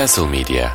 Castle Media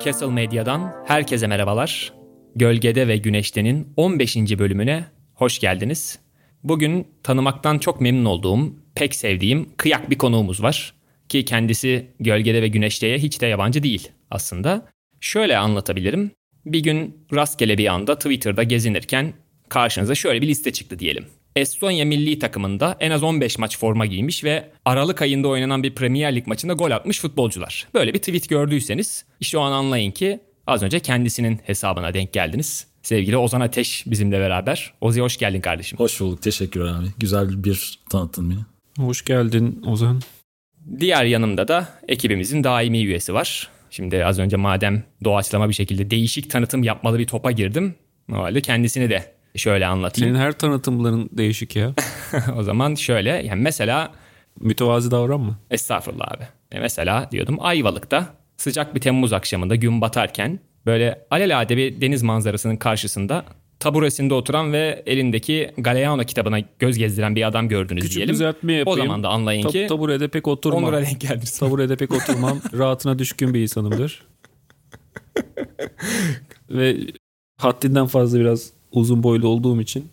Castle Medya'dan herkese merhabalar. Gölgede ve Güneşte'nin 15. bölümüne hoş geldiniz. Bugün tanımaktan çok memnun olduğum, pek sevdiğim kıyak bir konuğumuz var. Ki kendisi Gölgede ve Güneşte'ye hiç de yabancı değil aslında. Şöyle anlatabilirim. Bir gün rastgele bir anda Twitter'da gezinirken karşınıza şöyle bir liste çıktı diyelim. Estonya milli takımında en az 15 maç forma giymiş ve Aralık ayında oynanan bir Premier Lig maçında gol atmış futbolcular. Böyle bir tweet gördüyseniz işte o an anlayın ki az önce kendisinin hesabına denk geldiniz. Sevgili Ozan Ateş bizimle beraber. Ozi hoş geldin kardeşim. Hoş bulduk. Teşekkürler abi. Güzel bir tanıttın beni. Hoş geldin Ozan. Diğer yanımda da ekibimizin daimi üyesi var. Şimdi az önce madem doğaçlama bir şekilde değişik tanıtım yapmalı bir topa girdim. O halde kendisini de şöyle anlatayım. Senin her tanıtımların değişik ya. o zaman şöyle yani mesela Mütevazi davranma. estağfurullah abi. E mesela diyordum Ayvalık'ta sıcak bir Temmuz akşamında gün batarken böyle alelade bir deniz manzarasının karşısında taburesinde oturan ve elindeki Galeano kitabına göz gezdiren bir adam gördünüz Küçük diyelim. düzeltme yapayım. O zaman da anlayın Tab- ki taburede pek oturmam. Onur'a denk geldiniz. Taburede pek oturmam. Rahatına düşkün bir insanımdır. Ve haddinden fazla biraz uzun boylu olduğum için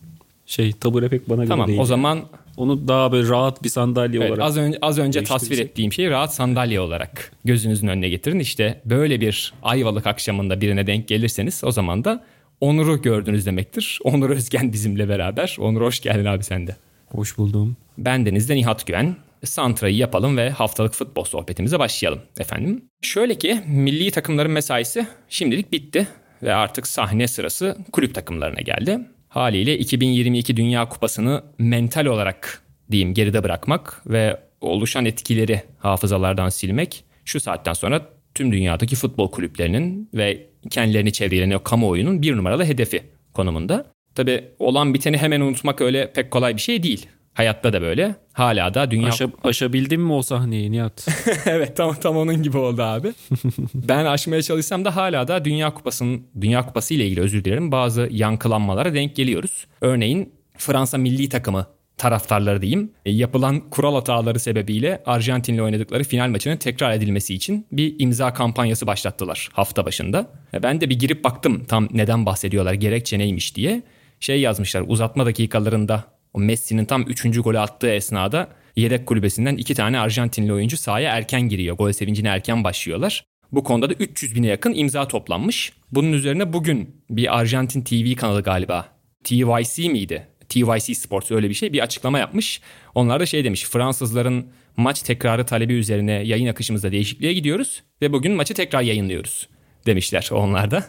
şey tabure pek bana göre Tamam değil. o zaman Onu daha böyle rahat bir sandalye evet, olarak. az önce az önce tasvir ettiğim şeyi rahat sandalye olarak gözünüzün önüne getirin. İşte böyle bir Ayvalık akşamında birine denk gelirseniz o zaman da Onur'u gördünüz demektir. Onur Özgen bizimle beraber. Onur hoş geldin abi sen de. Hoş buldum. Bendeniz de Nihat Güven. Santra'yı yapalım ve haftalık futbol sohbetimize başlayalım efendim. Şöyle ki milli takımların mesaisi şimdilik bitti ve artık sahne sırası kulüp takımlarına geldi. Haliyle 2022 Dünya Kupası'nı mental olarak diyeyim geride bırakmak ve oluşan etkileri hafızalardan silmek şu saatten sonra tüm dünyadaki futbol kulüplerinin ve kendilerini çevreleyen o kamuoyunun bir numaralı hedefi konumunda. Tabi olan biteni hemen unutmak öyle pek kolay bir şey değil. Hayatta da böyle. Hala da dünya... Aşa, aşabildin mi o sahneyi Nihat? evet tam tam onun gibi oldu abi. ben aşmaya çalışsam da hala da Dünya Kupası'nın Dünya Kupası ile ilgili özür dilerim bazı yankılanmalara denk geliyoruz. Örneğin Fransa milli takımı taraftarları diyeyim e, yapılan kural hataları sebebiyle Arjantin'le oynadıkları final maçının tekrar edilmesi için bir imza kampanyası başlattılar hafta başında. E, Ben de bir girip baktım tam neden bahsediyorlar gerekçe neymiş diye. Şey yazmışlar uzatma dakikalarında o Messi'nin tam 3. golü attığı esnada yedek kulübesinden iki tane Arjantinli oyuncu sahaya erken giriyor. Gol sevincine erken başlıyorlar. Bu konuda da 300 bine yakın imza toplanmış. Bunun üzerine bugün bir Arjantin TV kanalı galiba TYC miydi? TYC Sports öyle bir şey bir açıklama yapmış. Onlar da şey demiş Fransızların maç tekrarı talebi üzerine yayın akışımızda değişikliğe gidiyoruz ve bugün maçı tekrar yayınlıyoruz demişler onlar da.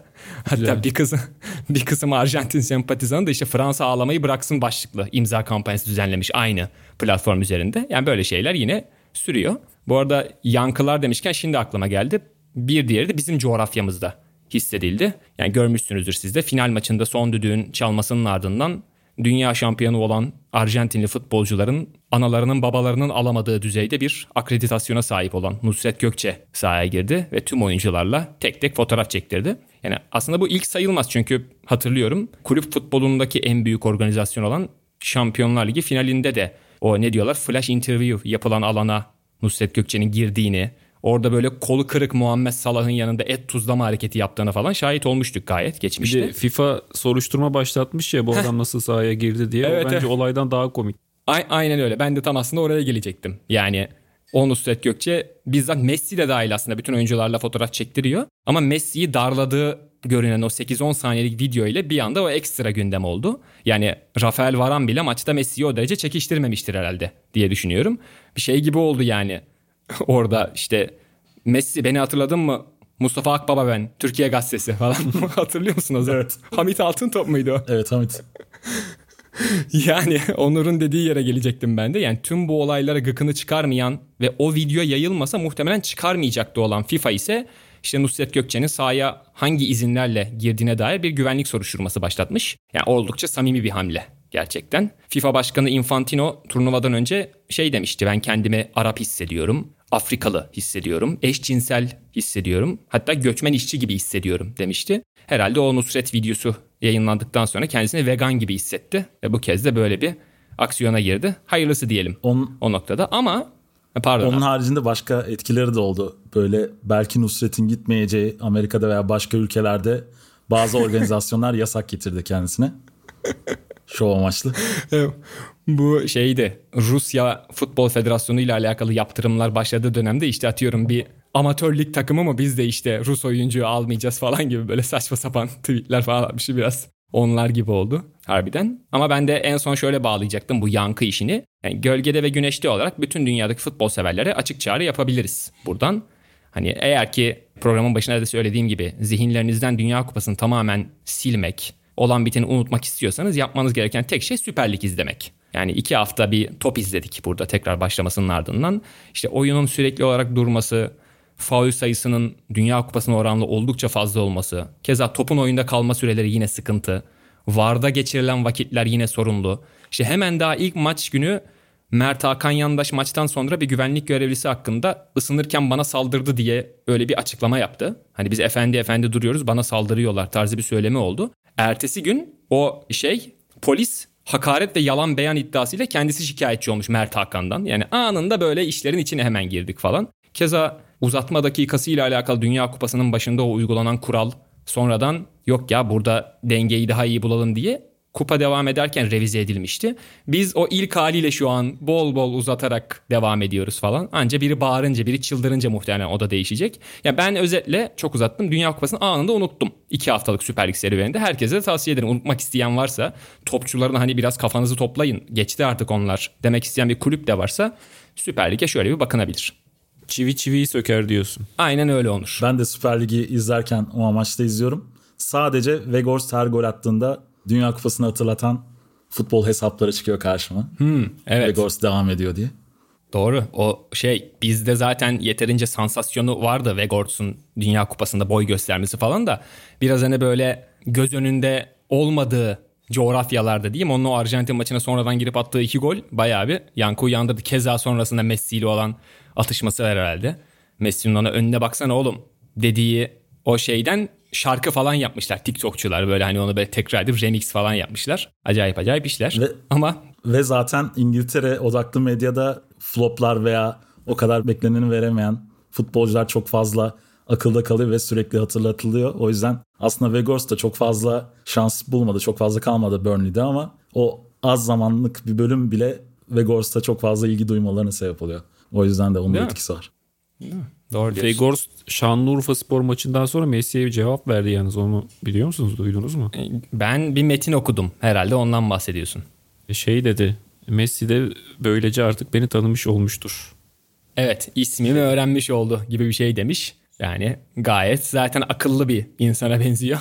Hatta Güzel. bir kısım bir kısım Arjantin sempatizanı da işte Fransa ağlamayı bıraksın başlıklı imza kampanyası düzenlemiş aynı platform üzerinde. Yani böyle şeyler yine sürüyor. Bu arada yankılar demişken şimdi aklıma geldi. Bir diğeri de bizim coğrafyamızda hissedildi. Yani görmüşsünüzdür siz de final maçında son düdüğün çalmasının ardından dünya şampiyonu olan Arjantinli futbolcuların analarının babalarının alamadığı düzeyde bir akreditasyona sahip olan Nusret Gökçe sahaya girdi ve tüm oyuncularla tek tek fotoğraf çektirdi. Yani aslında bu ilk sayılmaz çünkü hatırlıyorum kulüp futbolundaki en büyük organizasyon olan Şampiyonlar Ligi finalinde de o ne diyorlar flash interview yapılan alana Nusret Gökçe'nin girdiğini, orada böyle kolu kırık Muhammed Salah'ın yanında et tuzlama hareketi yaptığına falan şahit olmuştuk gayet Bir geçmişte. de FIFA soruşturma başlatmış ya bu adam nasıl sahaya girdi diye. Evet, o bence evet. olaydan daha komik. A- aynen öyle. Ben de tam aslında oraya gelecektim. Yani o Nusret Gökçe bizzat Messi de dahil aslında bütün oyuncularla fotoğraf çektiriyor. Ama Messi'yi darladığı görünen o 8-10 saniyelik video ile bir anda o ekstra gündem oldu. Yani Rafael Varane bile maçta Messi'yi o derece çekiştirmemiştir herhalde diye düşünüyorum. Bir şey gibi oldu yani. Orada işte Messi beni hatırladın mı? Mustafa Akbaba ben. Türkiye Gazetesi falan. Hatırlıyor musun o zaman? Evet. Hamit Altıntop muydu o? Evet Hamit. Yani Onur'un dediği yere gelecektim ben de. Yani tüm bu olaylara gıkını çıkarmayan ve o video yayılmasa muhtemelen çıkarmayacaktı olan FIFA ise işte Nusret Gökçe'nin sahaya hangi izinlerle girdiğine dair bir güvenlik soruşturması başlatmış. Yani oldukça samimi bir hamle gerçekten. FIFA Başkanı Infantino turnuvadan önce şey demişti ben kendimi Arap hissediyorum. Afrikalı hissediyorum, eşcinsel hissediyorum, hatta göçmen işçi gibi hissediyorum demişti. Herhalde o Nusret videosu yayınlandıktan sonra kendisini vegan gibi hissetti ve bu kez de böyle bir aksiyona girdi. Hayırlısı diyelim On, o noktada ama pardon. onun haricinde başka etkileri de oldu. Böyle belki Nusret'in gitmeyeceği Amerika'da veya başka ülkelerde bazı organizasyonlar yasak getirdi kendisine. Şov amaçlı. Bu şeydi Rusya Futbol Federasyonu ile alakalı yaptırımlar başladığı dönemde işte atıyorum bir amatör lig takımı mı biz de işte Rus oyuncuyu almayacağız falan gibi böyle saçma sapan tweetler falan atmıştı biraz. Onlar gibi oldu harbiden. Ama ben de en son şöyle bağlayacaktım bu yankı işini. Yani gölgede ve güneşte olarak bütün dünyadaki futbol severlere açık çağrı yapabiliriz buradan. Hani eğer ki programın başında da söylediğim gibi zihinlerinizden Dünya Kupası'nı tamamen silmek, olan biteni unutmak istiyorsanız yapmanız gereken tek şey Süper Lig izlemek. Yani iki hafta bir top izledik burada tekrar başlamasının ardından. İşte oyunun sürekli olarak durması, faul sayısının Dünya Kupası'na oranla oldukça fazla olması, keza topun oyunda kalma süreleri yine sıkıntı, VAR'da geçirilen vakitler yine sorunlu. İşte hemen daha ilk maç günü Mert Hakan Yandaş maçtan sonra bir güvenlik görevlisi hakkında ısınırken bana saldırdı diye öyle bir açıklama yaptı. Hani biz efendi efendi duruyoruz bana saldırıyorlar tarzı bir söylemi oldu. Ertesi gün o şey polis hakaret ve yalan beyan iddiasıyla kendisi şikayetçi olmuş Mert Hakan'dan. Yani anında böyle işlerin içine hemen girdik falan. Keza uzatma dakikası ile alakalı Dünya Kupası'nın başında o uygulanan kural sonradan yok ya burada dengeyi daha iyi bulalım diye kupa devam ederken revize edilmişti. Biz o ilk haliyle şu an bol bol uzatarak devam ediyoruz falan. Anca biri bağırınca, biri çıldırınca muhtemelen o da değişecek. Ya ben özetle çok uzattım. Dünya Kupası'nı anında unuttum. İki haftalık Süper Lig serüveninde. Herkese de tavsiye ederim. Unutmak isteyen varsa topçuların hani biraz kafanızı toplayın. Geçti artık onlar demek isteyen bir kulüp de varsa Süper Lig'e şöyle bir bakınabilir. Çivi çiviyi söker diyorsun. Aynen öyle olur. Ben de Süper Lig'i izlerken o amaçla izliyorum. Sadece Vegors her gol attığında Dünya Kupası'nı hatırlatan futbol hesapları çıkıyor karşıma. Hmm, evet. Vegors devam ediyor diye. Doğru. O şey bizde zaten yeterince sansasyonu vardı Vegorts'un Dünya Kupası'nda boy göstermesi falan da biraz hani böyle göz önünde olmadığı coğrafyalarda diyeyim. Onun o Arjantin maçına sonradan girip attığı iki gol bayağı bir yankı uyandırdı. Keza sonrasında Messi ile olan atışması var herhalde. Messi'nin ona önüne baksana oğlum dediği o şeyden şarkı falan yapmışlar TikTokçular böyle hani onu böyle tekrar edip remix falan yapmışlar. Acayip acayip işler. Ve, Ama ve zaten İngiltere odaklı medyada floplar veya o kadar bekleneni veremeyen futbolcular çok fazla akılda kalıyor ve sürekli hatırlatılıyor. O yüzden aslında Vegors da çok fazla şans bulmadı. Çok fazla kalmadı Burnley'de ama o az zamanlık bir bölüm bile Vegors'ta çok fazla ilgi duymalarına sebep oluyor. O yüzden de onun da Değil mi? Doğru diyorsun. Fegors Şanlıurfa spor maçından sonra Messi'ye bir cevap verdi yalnız onu biliyor musunuz duydunuz mu? Ben bir metin okudum. Herhalde ondan bahsediyorsun. Şey dedi Messi de böylece artık beni tanımış olmuştur. Evet ismimi öğrenmiş oldu gibi bir şey demiş. Yani gayet zaten akıllı bir insana benziyor.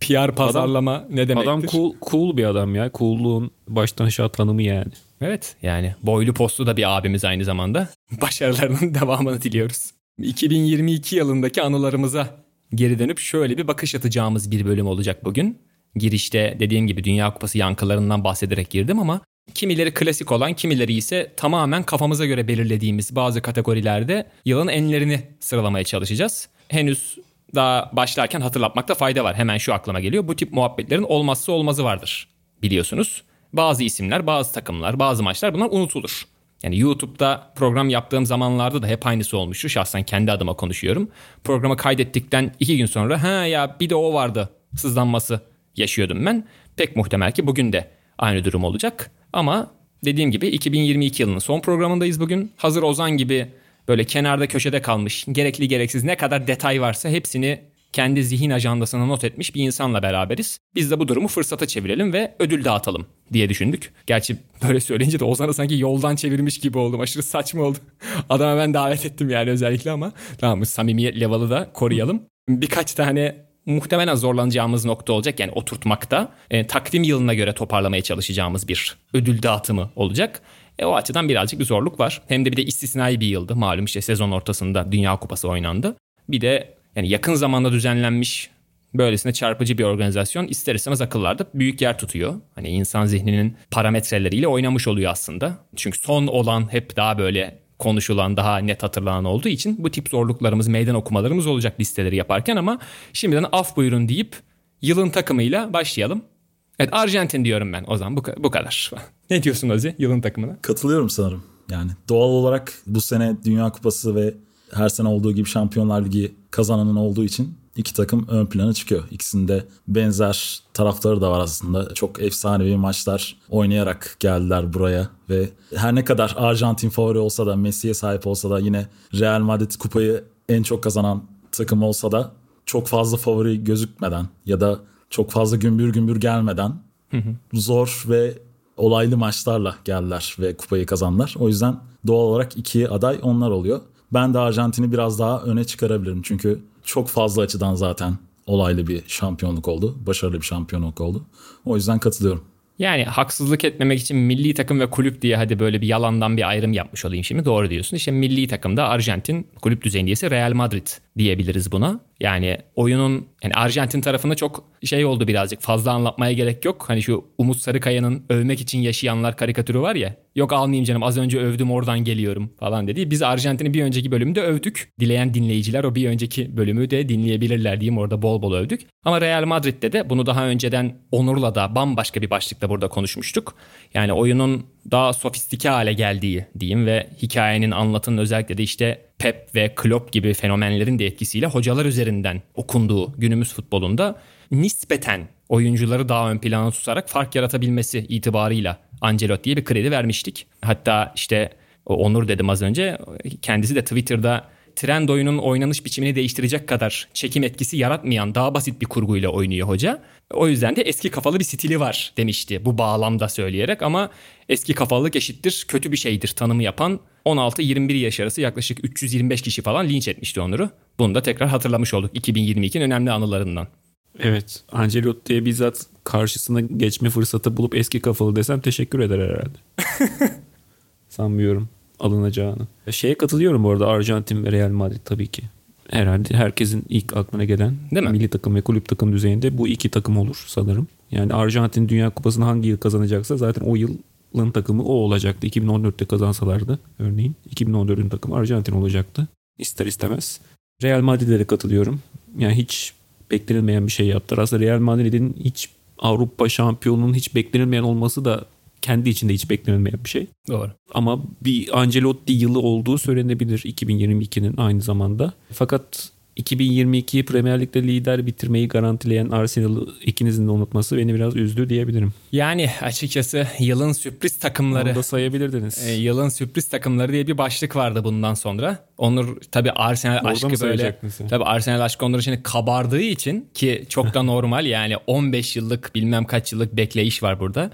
PR pazarlama ne demektir? Adam cool, cool bir adam ya. Coolluğun baştan aşağı tanımı yani. Evet yani boylu postlu da bir abimiz aynı zamanda. Başarılarının devamını diliyoruz. 2022 yılındaki anılarımıza geri dönüp şöyle bir bakış atacağımız bir bölüm olacak bugün. Girişte dediğim gibi Dünya Kupası yankılarından bahsederek girdim ama kimileri klasik olan kimileri ise tamamen kafamıza göre belirlediğimiz bazı kategorilerde yılın enlerini sıralamaya çalışacağız. Henüz daha başlarken hatırlatmakta fayda var. Hemen şu aklıma geliyor. Bu tip muhabbetlerin olmazsa olmazı vardır biliyorsunuz. Bazı isimler, bazı takımlar, bazı maçlar bunlar unutulur. Yani YouTube'da program yaptığım zamanlarda da hep aynısı olmuştu. Şahsen kendi adıma konuşuyorum. Programı kaydettikten iki gün sonra ha ya bir de o vardı sızlanması yaşıyordum ben. Pek muhtemel ki bugün de aynı durum olacak. Ama dediğim gibi 2022 yılının son programındayız bugün. Hazır Ozan gibi böyle kenarda köşede kalmış, gerekli gereksiz ne kadar detay varsa hepsini kendi zihin ajandasına not etmiş bir insanla beraberiz. Biz de bu durumu fırsata çevirelim ve ödül dağıtalım diye düşündük. Gerçi böyle söyleyince de Ozan'ı sanki yoldan çevirmiş gibi oldum. Aşırı saçma oldu. Adama ben davet ettim yani özellikle ama tamam bu samimiyet level'ı da koruyalım. Birkaç tane muhtemelen zorlanacağımız nokta olacak yani oturtmakta. E, takvim yılına göre toparlamaya çalışacağımız bir ödül dağıtımı olacak. E, o açıdan birazcık bir zorluk var. Hem de bir de istisnai bir yıldı. Malum işte sezon ortasında Dünya Kupası oynandı. Bir de yani yakın zamanda düzenlenmiş böylesine çarpıcı bir organizasyon ister istemez akıllarda büyük yer tutuyor. Hani insan zihninin parametreleriyle oynamış oluyor aslında. Çünkü son olan hep daha böyle konuşulan, daha net hatırlanan olduğu için bu tip zorluklarımız, meydan okumalarımız olacak listeleri yaparken ama şimdiden af buyurun deyip yılın takımıyla başlayalım. Evet Arjantin diyorum ben o zaman bu, bu kadar. ne diyorsun Ozi yılın takımına? Katılıyorum sanırım. Yani doğal olarak bu sene Dünya Kupası ve her sene olduğu gibi Şampiyonlar Ligi kazananın olduğu için iki takım ön plana çıkıyor. İkisinde benzer tarafları da var aslında. Çok efsanevi maçlar oynayarak geldiler buraya ve her ne kadar Arjantin favori olsa da Messi'ye sahip olsa da yine Real Madrid kupayı en çok kazanan takım olsa da çok fazla favori gözükmeden ya da çok fazla gümbür gümbür gelmeden zor ve olaylı maçlarla geldiler ve kupayı kazandılar. O yüzden doğal olarak iki aday onlar oluyor. Ben de Arjantin'i biraz daha öne çıkarabilirim. Çünkü çok fazla açıdan zaten olaylı bir şampiyonluk oldu. Başarılı bir şampiyonluk oldu. O yüzden katılıyorum. Yani haksızlık etmemek için milli takım ve kulüp diye hadi böyle bir yalandan bir ayrım yapmış olayım şimdi. Doğru diyorsun. İşte milli takımda Arjantin, kulüp düzeyinde ise Real Madrid diyebiliriz buna. Yani oyunun yani Arjantin tarafında çok şey oldu birazcık. Fazla anlatmaya gerek yok. Hani şu Umut Sarıkaya'nın övmek için yaşayanlar karikatürü var ya. Yok almayayım canım az önce övdüm oradan geliyorum falan dedi. Biz Arjantin'i bir önceki bölümde övdük. Dileyen dinleyiciler o bir önceki bölümü de dinleyebilirler diyeyim orada bol bol övdük. Ama Real Madrid'de de bunu daha önceden Onur'la da bambaşka bir başlıkta burada konuşmuştuk. Yani oyunun daha sofistike hale geldiği diyeyim ve hikayenin anlatının özellikle de işte Pep ve Klopp gibi fenomenlerin de etkisiyle hocalar üzerinden okunduğu günümüz futbolunda nispeten oyuncuları daha ön plana tutarak fark yaratabilmesi itibarıyla Ancelotti'ye bir kredi vermiştik. Hatta işte Onur dedim az önce kendisi de Twitter'da trend oyunun oynanış biçimini değiştirecek kadar çekim etkisi yaratmayan daha basit bir kurguyla oynuyor hoca. O yüzden de eski kafalı bir stili var demişti bu bağlamda söyleyerek ama eski kafalılık eşittir kötü bir şeydir tanımı yapan 16-21 yaş arası yaklaşık 325 kişi falan linç etmişti Onur'u. Bunu da tekrar hatırlamış olduk 2022'nin önemli anılarından. Evet. Ancelotti'ye bizzat karşısına geçme fırsatı bulup eski kafalı desem teşekkür eder herhalde. Sanmıyorum alınacağını. Şeye katılıyorum bu arada Arjantin ve Real Madrid tabii ki. Herhalde herkesin ilk aklına gelen Değil mi? milli takım ve kulüp takım düzeyinde bu iki takım olur sanırım. Yani Arjantin Dünya Kupası'nı hangi yıl kazanacaksa zaten o yılın takımı o olacaktı. 2014'te kazansalardı örneğin. 2014'ün takımı Arjantin olacaktı. İster istemez. Real Madrid'e de katılıyorum. Yani hiç beklenilmeyen bir şey yaptılar. Aslında Real Madrid'in hiç Avrupa şampiyonunun hiç beklenilmeyen olması da kendi içinde hiç beklenilmeyen bir şey. Doğru. Ama bir Ancelotti yılı olduğu söylenebilir 2022'nin aynı zamanda. Fakat 2022'yi Premier Lig'de lider bitirmeyi garantileyen Arsenal'ı ikinizin de unutması beni biraz üzdü diyebilirim. Yani açıkçası yılın sürpriz takımları. Onu da sayabilirdiniz. E, yılın sürpriz takımları diye bir başlık vardı bundan sonra. Onur tabi Arsenal Orada aşkı böyle tabi Arsenal aşkı Onur şimdi kabardığı için ki çok da normal yani 15 yıllık bilmem kaç yıllık bekleyiş var burada.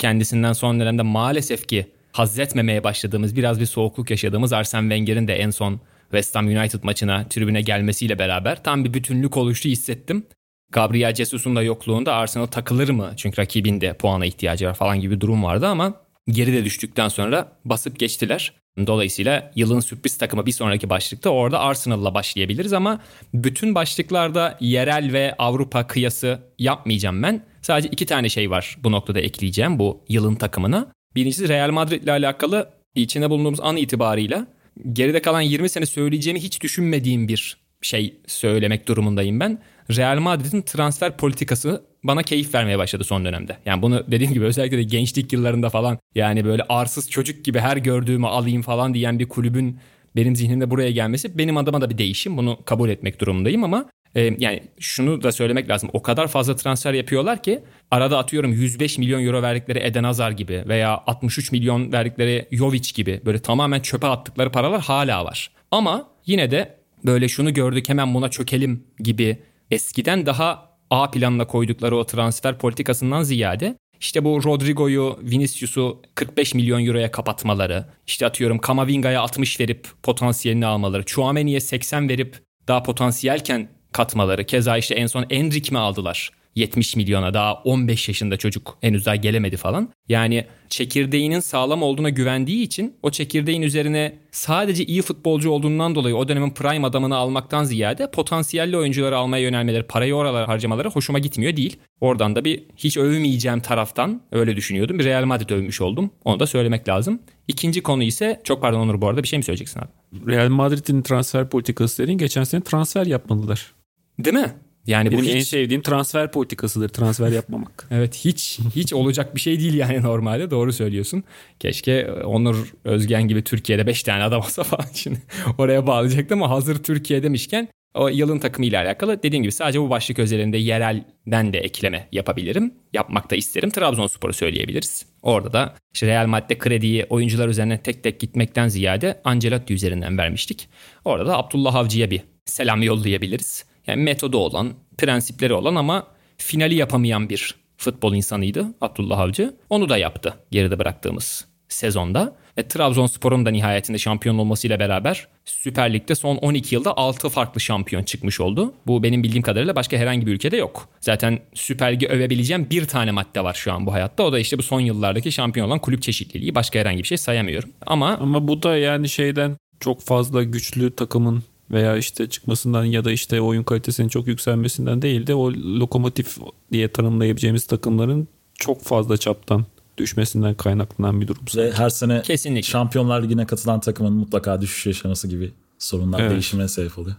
Kendisinden son dönemde maalesef ki haz etmemeye başladığımız biraz bir soğukluk yaşadığımız Arsene Wenger'in de en son West Ham United maçına tribüne gelmesiyle beraber tam bir bütünlük oluştu hissettim. Gabriel Jesus'un da yokluğunda Arsenal takılır mı? Çünkü rakibin de puana ihtiyacı var falan gibi bir durum vardı ama geride düştükten sonra basıp geçtiler. Dolayısıyla yılın sürpriz takımı bir sonraki başlıkta orada Arsenal'la başlayabiliriz ama bütün başlıklarda yerel ve Avrupa kıyası yapmayacağım ben. Sadece iki tane şey var bu noktada ekleyeceğim bu yılın takımına. Birincisi Real Madrid ile alakalı içinde bulunduğumuz an itibarıyla geride kalan 20 sene söyleyeceğimi hiç düşünmediğim bir şey söylemek durumundayım ben. Real Madrid'in transfer politikası bana keyif vermeye başladı son dönemde. Yani bunu dediğim gibi özellikle de gençlik yıllarında falan yani böyle arsız çocuk gibi her gördüğümü alayım falan diyen bir kulübün benim zihnimde buraya gelmesi benim adıma da bir değişim. Bunu kabul etmek durumundayım ama e, yani şunu da söylemek lazım. O kadar fazla transfer yapıyorlar ki arada atıyorum 105 milyon euro verdikleri Eden Hazard gibi veya 63 milyon verdikleri Jovic gibi böyle tamamen çöpe attıkları paralar hala var. Ama yine de böyle şunu gördük hemen buna çökelim gibi eskiden daha A planına koydukları o transfer politikasından ziyade işte bu Rodrigo'yu, Vinicius'u 45 milyon euroya kapatmaları, işte atıyorum Kamavinga'ya 60 verip potansiyelini almaları, Chouameni'ye 80 verip daha potansiyelken katmaları. Keza işte en son Enric mi aldılar? 70 milyona daha 15 yaşında çocuk henüz daha gelemedi falan. Yani çekirdeğinin sağlam olduğuna güvendiği için o çekirdeğin üzerine sadece iyi futbolcu olduğundan dolayı o dönemin prime adamını almaktan ziyade potansiyelli oyuncuları almaya yönelmeleri, parayı oralara harcamaları hoşuma gitmiyor değil. Oradan da bir hiç övmeyeceğim taraftan öyle düşünüyordum. Bir Real Madrid övmüş oldum. Onu da söylemek lazım. İkinci konu ise çok pardon Onur bu arada bir şey mi söyleyeceksin abi? Real Madrid'in transfer politikası dediğin geçen sene transfer yapmalılar. Değil mi? Yani Benim bu hiç, en sevdiğim transfer politikasıdır transfer yapmamak. Evet hiç hiç olacak bir şey değil yani normalde doğru söylüyorsun. Keşke Onur Özgen gibi Türkiye'de 5 tane adam olsa falan şimdi oraya bağlayacaktım ama hazır Türkiye demişken o yılın takımı ile alakalı dediğim gibi sadece bu başlık özelinde yerelden de ekleme yapabilirim. Yapmak da isterim. Trabzonspor'u söyleyebiliriz. Orada da işte Real Madrid krediyi oyuncular üzerine tek tek gitmekten ziyade Ancelotti üzerinden vermiştik. Orada da Abdullah Avcı'ya bir selam yollayabiliriz. Yani metodu olan, prensipleri olan ama finali yapamayan bir futbol insanıydı Abdullah Avcı. Onu da yaptı geride bıraktığımız sezonda. Ve Trabzonspor'un da nihayetinde şampiyon olmasıyla beraber Süper Lig'de son 12 yılda 6 farklı şampiyon çıkmış oldu. Bu benim bildiğim kadarıyla başka herhangi bir ülkede yok. Zaten Süper Lig'i övebileceğim bir tane madde var şu an bu hayatta. O da işte bu son yıllardaki şampiyon olan kulüp çeşitliliği. Başka herhangi bir şey sayamıyorum. Ama Ama bu da yani şeyden çok fazla güçlü takımın veya işte çıkmasından ya da işte oyun kalitesinin çok yükselmesinden değil de o lokomotif diye tanımlayabileceğimiz takımların çok fazla çaptan düşmesinden kaynaklanan bir durum. Ve her sene Kesinlikle. Şampiyonlar Ligi'ne katılan takımın mutlaka düşüş yaşaması gibi sorunlar Evet. değişime sebep oluyor.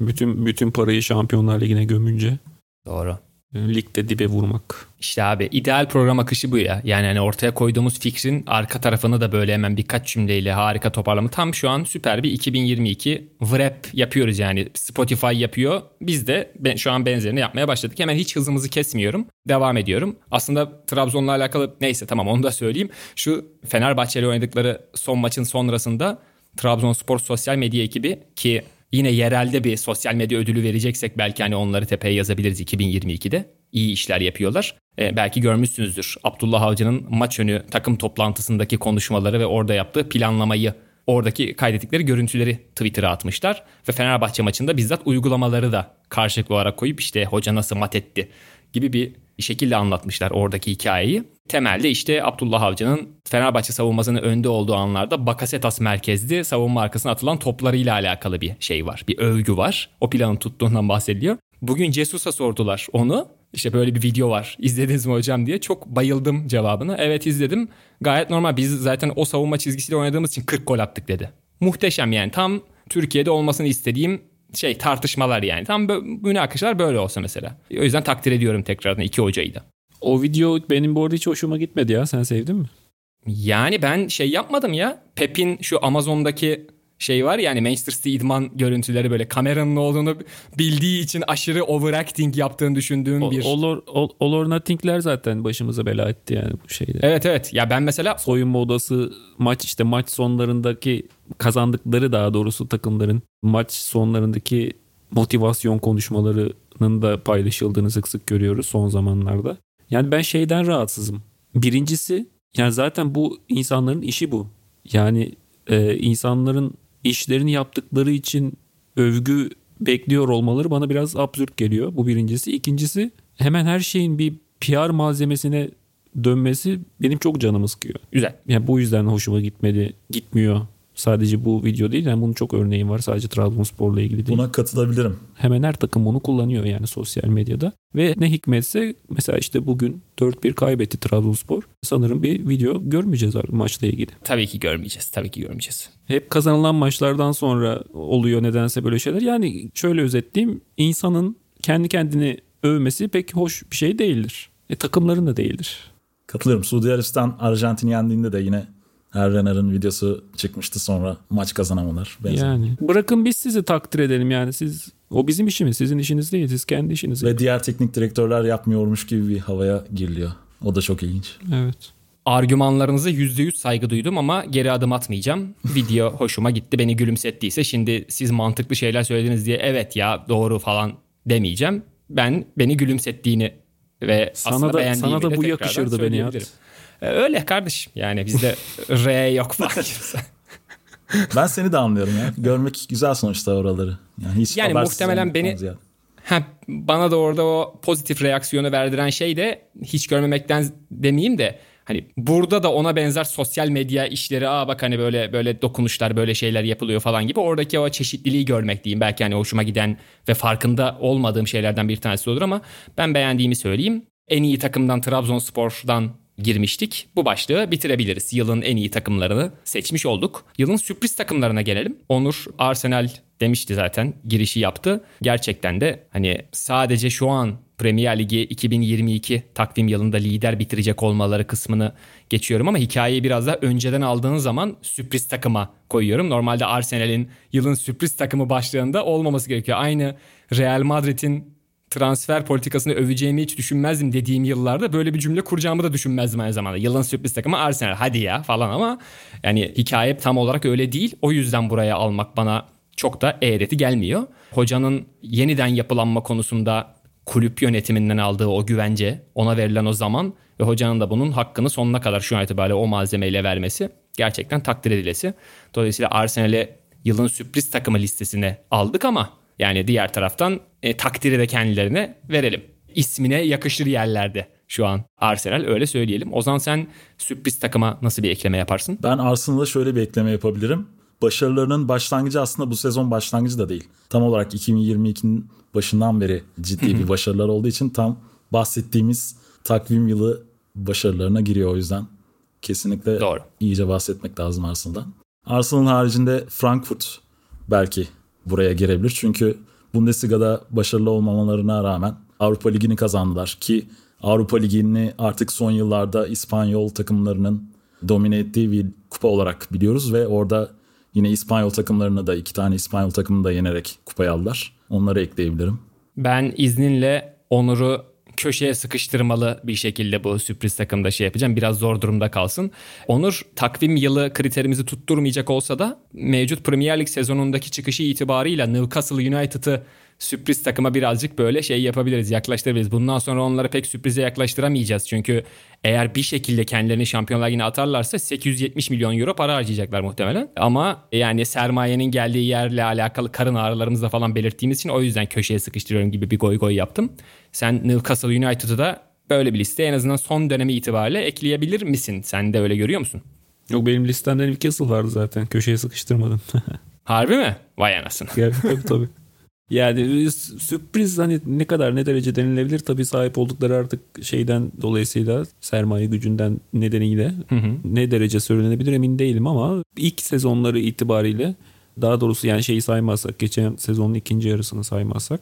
Bütün bütün parayı Şampiyonlar Ligi'ne gömünce doğru. Ligde dibe vurmak. İşte abi ideal program akışı bu ya. Yani hani ortaya koyduğumuz fikrin arka tarafını da böyle hemen birkaç cümleyle harika toparlama. Tam şu an süper bir 2022 wrap yapıyoruz yani. Spotify yapıyor. Biz de ben, şu an benzerini yapmaya başladık. Hemen hiç hızımızı kesmiyorum. Devam ediyorum. Aslında Trabzon'la alakalı neyse tamam onu da söyleyeyim. Şu Fenerbahçe'yle oynadıkları son maçın sonrasında Trabzonspor sosyal medya ekibi ki yine yerelde bir sosyal medya ödülü vereceksek belki hani onları tepeye yazabiliriz 2022'de. İyi işler yapıyorlar. Ee, belki görmüşsünüzdür. Abdullah Avcı'nın maç önü takım toplantısındaki konuşmaları ve orada yaptığı planlamayı oradaki kaydettikleri görüntüleri Twitter'a atmışlar. Ve Fenerbahçe maçında bizzat uygulamaları da karşılıklı olarak koyup işte hoca nasıl mat etti gibi bir şekilde anlatmışlar oradaki hikayeyi. Temelde işte Abdullah Avcı'nın Fenerbahçe savunmasının önde olduğu anlarda Bakasetas merkezli savunma arkasına atılan toplarıyla alakalı bir şey var. Bir övgü var. O planın tuttuğundan bahsediliyor. Bugün Cesus'a sordular onu. İşte böyle bir video var. İzlediniz mi hocam diye. Çok bayıldım cevabına. Evet izledim. Gayet normal. Biz zaten o savunma çizgisiyle oynadığımız için 40 gol attık dedi. Muhteşem yani. Tam Türkiye'de olmasını istediğim şey tartışmalar yani. Tam bö- münakaşalar böyle olsa mesela. O yüzden takdir ediyorum tekrardan iki hocayı da. O video benim bu arada hiç hoşuma gitmedi ya. Sen sevdin mi? Yani ben şey yapmadım ya. Pep'in şu Amazon'daki şey var yani Manchester City idman görüntüleri böyle kameranın olduğunu bildiği için aşırı overacting yaptığını düşündüğüm O- bir... All or, all, all or Nothing'ler zaten başımıza bela etti yani bu şeyde. Evet evet ya ben mesela Soyunma odası maç işte maç sonlarındaki kazandıkları daha doğrusu takımların maç sonlarındaki motivasyon konuşmalarının da paylaşıldığını sık sık görüyoruz son zamanlarda. Yani ben şeyden rahatsızım. Birincisi yani zaten bu insanların işi bu. Yani e, insanların işlerini yaptıkları için övgü bekliyor olmaları bana biraz absürt geliyor. Bu birincisi. İkincisi hemen her şeyin bir PR malzemesine dönmesi benim çok canımı sıkıyor. güzel. Yani bu yüzden hoşuma gitmedi, gitmiyor. Sadece bu video değil. Yani bunun çok örneği var. Sadece Trabzonspor'la ilgili değil. Buna katılabilirim. Hemen her takım onu kullanıyor yani sosyal medyada. Ve ne hikmetse mesela işte bugün 4-1 kaybetti Trabzonspor. Sanırım bir video görmeyeceğiz artık maçla ilgili. Tabii ki görmeyeceğiz. Tabii ki görmeyeceğiz. Hep kazanılan maçlardan sonra oluyor nedense böyle şeyler. Yani şöyle özetleyeyim. insanın kendi kendini övmesi pek hoş bir şey değildir. E, takımların da değildir. Katılıyorum. Suudi Arabistan Arjantin yendiğinde de yine Errener'in videosu çıkmıştı sonra maç kazanamalar. Benzer. Yani bırakın biz sizi takdir edelim yani siz o bizim işimiz sizin işiniz değil siz kendi işiniz. Ve diğer teknik direktörler yapmıyormuş gibi bir havaya giriliyor. O da çok ilginç. Evet. Argümanlarınıza %100 saygı duydum ama geri adım atmayacağım. Video hoşuma gitti beni gülümsettiyse şimdi siz mantıklı şeyler söylediniz diye evet ya doğru falan demeyeceğim. Ben beni gülümsettiğini ve Sana aslında da- beğendiğimi sana da bu yakışırdı beni söyleyebilirim. Ee, Öyle kardeşim yani bizde R yok falan. Ben seni de anlıyorum ya. Görmek güzel sonuçta oraları. Yani hiç Yani muhtemelen beni- ziyade. Ha, bana da orada o pozitif reaksiyonu verdiren şey de hiç görmemekten demeyeyim de hani burada da ona benzer sosyal medya işleri aa bak hani böyle böyle dokunuşlar böyle şeyler yapılıyor falan gibi oradaki o çeşitliliği görmek diyeyim. Belki hani hoşuma giden ve farkında olmadığım şeylerden bir tanesi olur ama ben beğendiğimi söyleyeyim. En iyi takımdan Trabzonspor'dan girmiştik. Bu başlığı bitirebiliriz. Yılın en iyi takımlarını seçmiş olduk. Yılın sürpriz takımlarına gelelim. Onur Arsenal demişti zaten girişi yaptı. Gerçekten de hani sadece şu an Premier Ligi 2022 takvim yılında lider bitirecek olmaları kısmını geçiyorum ama hikayeyi biraz da önceden aldığın zaman sürpriz takıma koyuyorum. Normalde Arsenal'in yılın sürpriz takımı başlığında olmaması gerekiyor. Aynı Real Madrid'in transfer politikasını öveceğimi hiç düşünmezdim dediğim yıllarda böyle bir cümle kuracağımı da düşünmezdim aynı zamanda. Yılın sürpriz takımı Arsenal hadi ya falan ama yani hikaye tam olarak öyle değil. O yüzden buraya almak bana çok da eğreti gelmiyor. Hocanın yeniden yapılanma konusunda kulüp yönetiminden aldığı o güvence, ona verilen o zaman ve hocanın da bunun hakkını sonuna kadar şu an itibariyle o malzemeyle vermesi gerçekten takdir edilesi. Dolayısıyla Arsenal'e yılın sürpriz takımı listesine aldık ama yani diğer taraftan e, takdiri de kendilerine verelim. İsmine yakışır yerlerde şu an Arsenal öyle söyleyelim. Ozan sen sürpriz takıma nasıl bir ekleme yaparsın? Ben Arsenal'a şöyle bir ekleme yapabilirim. Başarılarının başlangıcı aslında bu sezon başlangıcı da değil. Tam olarak 2022'nin başından beri ciddi bir başarılar olduğu için tam bahsettiğimiz takvim yılı başarılarına giriyor o yüzden. Kesinlikle Doğru. iyice bahsetmek lazım Arsenal'dan. Arsenal'ın haricinde Frankfurt belki buraya girebilir. Çünkü Bundesliga'da başarılı olmamalarına rağmen Avrupa Ligi'ni kazandılar ki Avrupa Ligi'ni artık son yıllarda İspanyol takımlarının domine ettiği bir kupa olarak biliyoruz ve orada yine İspanyol takımlarını da iki tane İspanyol takımını da yenerek kupayı aldılar. Onları ekleyebilirim. Ben izninle Onur'u köşeye sıkıştırmalı bir şekilde bu sürpriz takımda şey yapacağım. Biraz zor durumda kalsın. Onur takvim yılı kriterimizi tutturmayacak olsa da mevcut Premier Lig sezonundaki çıkışı itibarıyla Newcastle United'ı sürpriz takıma birazcık böyle şey yapabiliriz, yaklaştırabiliriz. Bundan sonra onları pek sürprize yaklaştıramayacağız. Çünkü eğer bir şekilde kendilerini Şampiyonlar Ligi'ne atarlarsa 870 milyon euro para harcayacaklar muhtemelen. Ama yani sermayenin geldiği yerle alakalı karın ağrılarımızla falan belirttiğimiz için o yüzden köşeye sıkıştırıyorum gibi bir goy goy yaptım. Sen Newcastle United'ı da böyle bir liste en azından son dönemi itibariyle ekleyebilir misin? Sen de öyle görüyor musun? Yok benim listemde Newcastle vardı zaten. Köşeye sıkıştırmadım. Harbi mi? Vay anasını. Tabii tabii. Yani sürpriz hani ne kadar ne derece denilebilir tabii sahip oldukları artık şeyden dolayısıyla sermaye gücünden nedeniyle Hı hı. ne derece söylenebilir emin değilim ama ilk sezonları itibariyle daha doğrusu yani şeyi saymazsak geçen sezonun ikinci yarısını saymazsak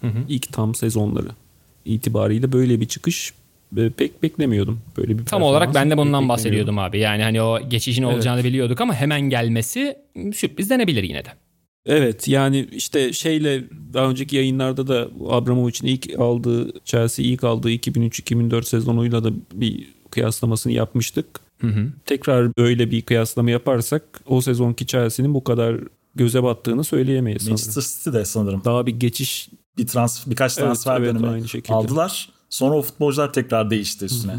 Hı hı. ilk tam sezonları itibariyle böyle bir çıkış e, pek beklemiyordum. Böyle bir Tam olarak ben de bundan bahsediyordum abi. Yani hani o geçişin olacağını biliyorduk ama hemen gelmesi sürpriz denebilir yine de. Evet yani işte şeyle daha önceki yayınlarda da Abramovich'in ilk aldığı Chelsea ilk aldığı 2003-2004 sezonuyla da bir kıyaslamasını yapmıştık. Hı hı. Tekrar böyle bir kıyaslama yaparsak o sezonki Chelsea'nin bu kadar göze battığını söyleyemeyiz sanırım. Manchester City de sanırım Daha bir geçiş bir transfer birkaç Evet, transfer evet, dönemi aynı şekilde. aldılar. Sonra o futbolcular tekrar değişti üstüne.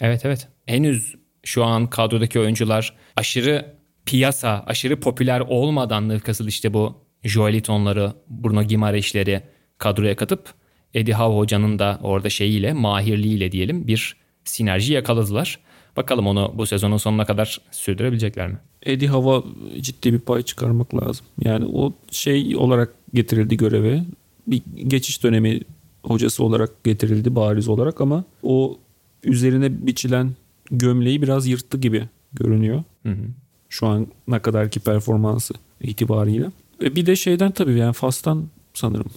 Evet evet. Henüz şu an kadrodaki oyuncular aşırı piyasa, aşırı popüler olmadan Newcastle işte bu Joeliton'ları, Bruno Gimareş'leri kadroya katıp Eddie Howe hocanın da orada şeyiyle, mahirliğiyle diyelim bir sinerji yakaladılar. Bakalım onu bu sezonun sonuna kadar sürdürebilecekler mi? Eddie Hava ciddi bir pay çıkarmak lazım. Yani o şey olarak getirildi göreve. Bir geçiş dönemi hocası olarak getirildi bariz olarak ama o üzerine biçilen gömleği biraz yırttı gibi görünüyor. Hı hı. Şu ana kadarki performansı itibariyle. Ve bir de şeyden tabii yani Fas'tan sanırım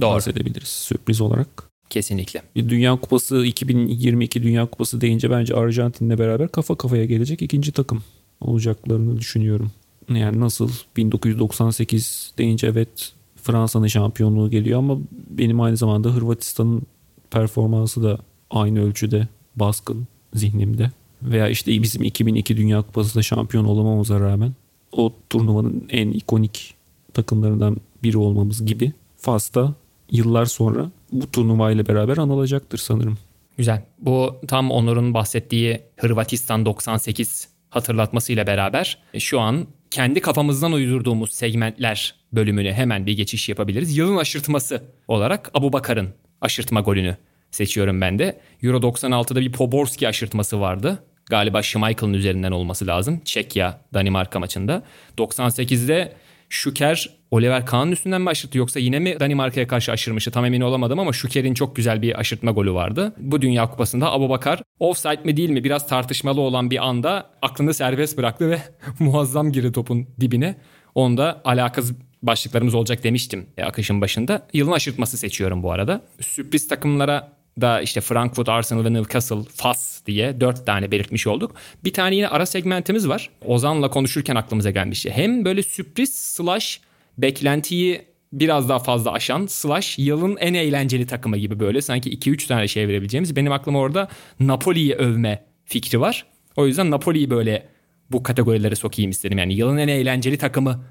Doğru. bahsedebiliriz sürpriz olarak. Kesinlikle. Bir Dünya Kupası 2022 Dünya Kupası deyince bence Arjantin'le beraber kafa kafaya gelecek ikinci takım olacaklarını düşünüyorum. Yani nasıl 1998 deyince evet Fransa'nın şampiyonluğu geliyor ama benim aynı zamanda Hırvatistan'ın performansı da aynı ölçüde baskın zihnimde. Veya işte bizim 2002 Dünya Kupası'nda şampiyon olamamıza rağmen o turnuvanın en ikonik takımlarından biri olmamız gibi Fas'ta yıllar sonra bu turnuvayla beraber anılacaktır sanırım. Güzel. Bu tam Onur'un bahsettiği Hırvatistan 98 hatırlatmasıyla beraber şu an kendi kafamızdan uydurduğumuz segmentler bölümüne hemen bir geçiş yapabiliriz. Yılın aşırtması olarak Abu Bakar'ın aşırtma golünü seçiyorum ben de. Euro 96'da bir Poborski aşırtması vardı. Galiba Schmeichel'ın üzerinden olması lazım. Çekya Danimarka maçında. 98'de Şüker Oliver Kahn'ın üstünden mi aşırttı yoksa yine mi Danimarka'ya karşı aşırmıştı tam emin olamadım ama Şüker'in çok güzel bir aşırtma golü vardı. Bu Dünya Kupası'nda Abu Bakar offside mi değil mi biraz tartışmalı olan bir anda aklını serbest bıraktı ve muazzam girdi topun dibine. Onda alakasız başlıklarımız olacak demiştim akışın başında. Yılın aşırtması seçiyorum bu arada. Sürpriz takımlara da işte Frankfurt, Arsenal ve Newcastle, Fas diye dört tane belirtmiş olduk. Bir tane yine ara segmentimiz var. Ozan'la konuşurken aklımıza gelmişti. Hem böyle sürpriz slash beklentiyi biraz daha fazla aşan slash yılın en eğlenceli takımı gibi böyle sanki 2-3 tane şey verebileceğimiz. Benim aklıma orada Napoli'yi övme fikri var. O yüzden Napoli'yi böyle bu kategorilere sokayım istedim. Yani yılın en eğlenceli takımı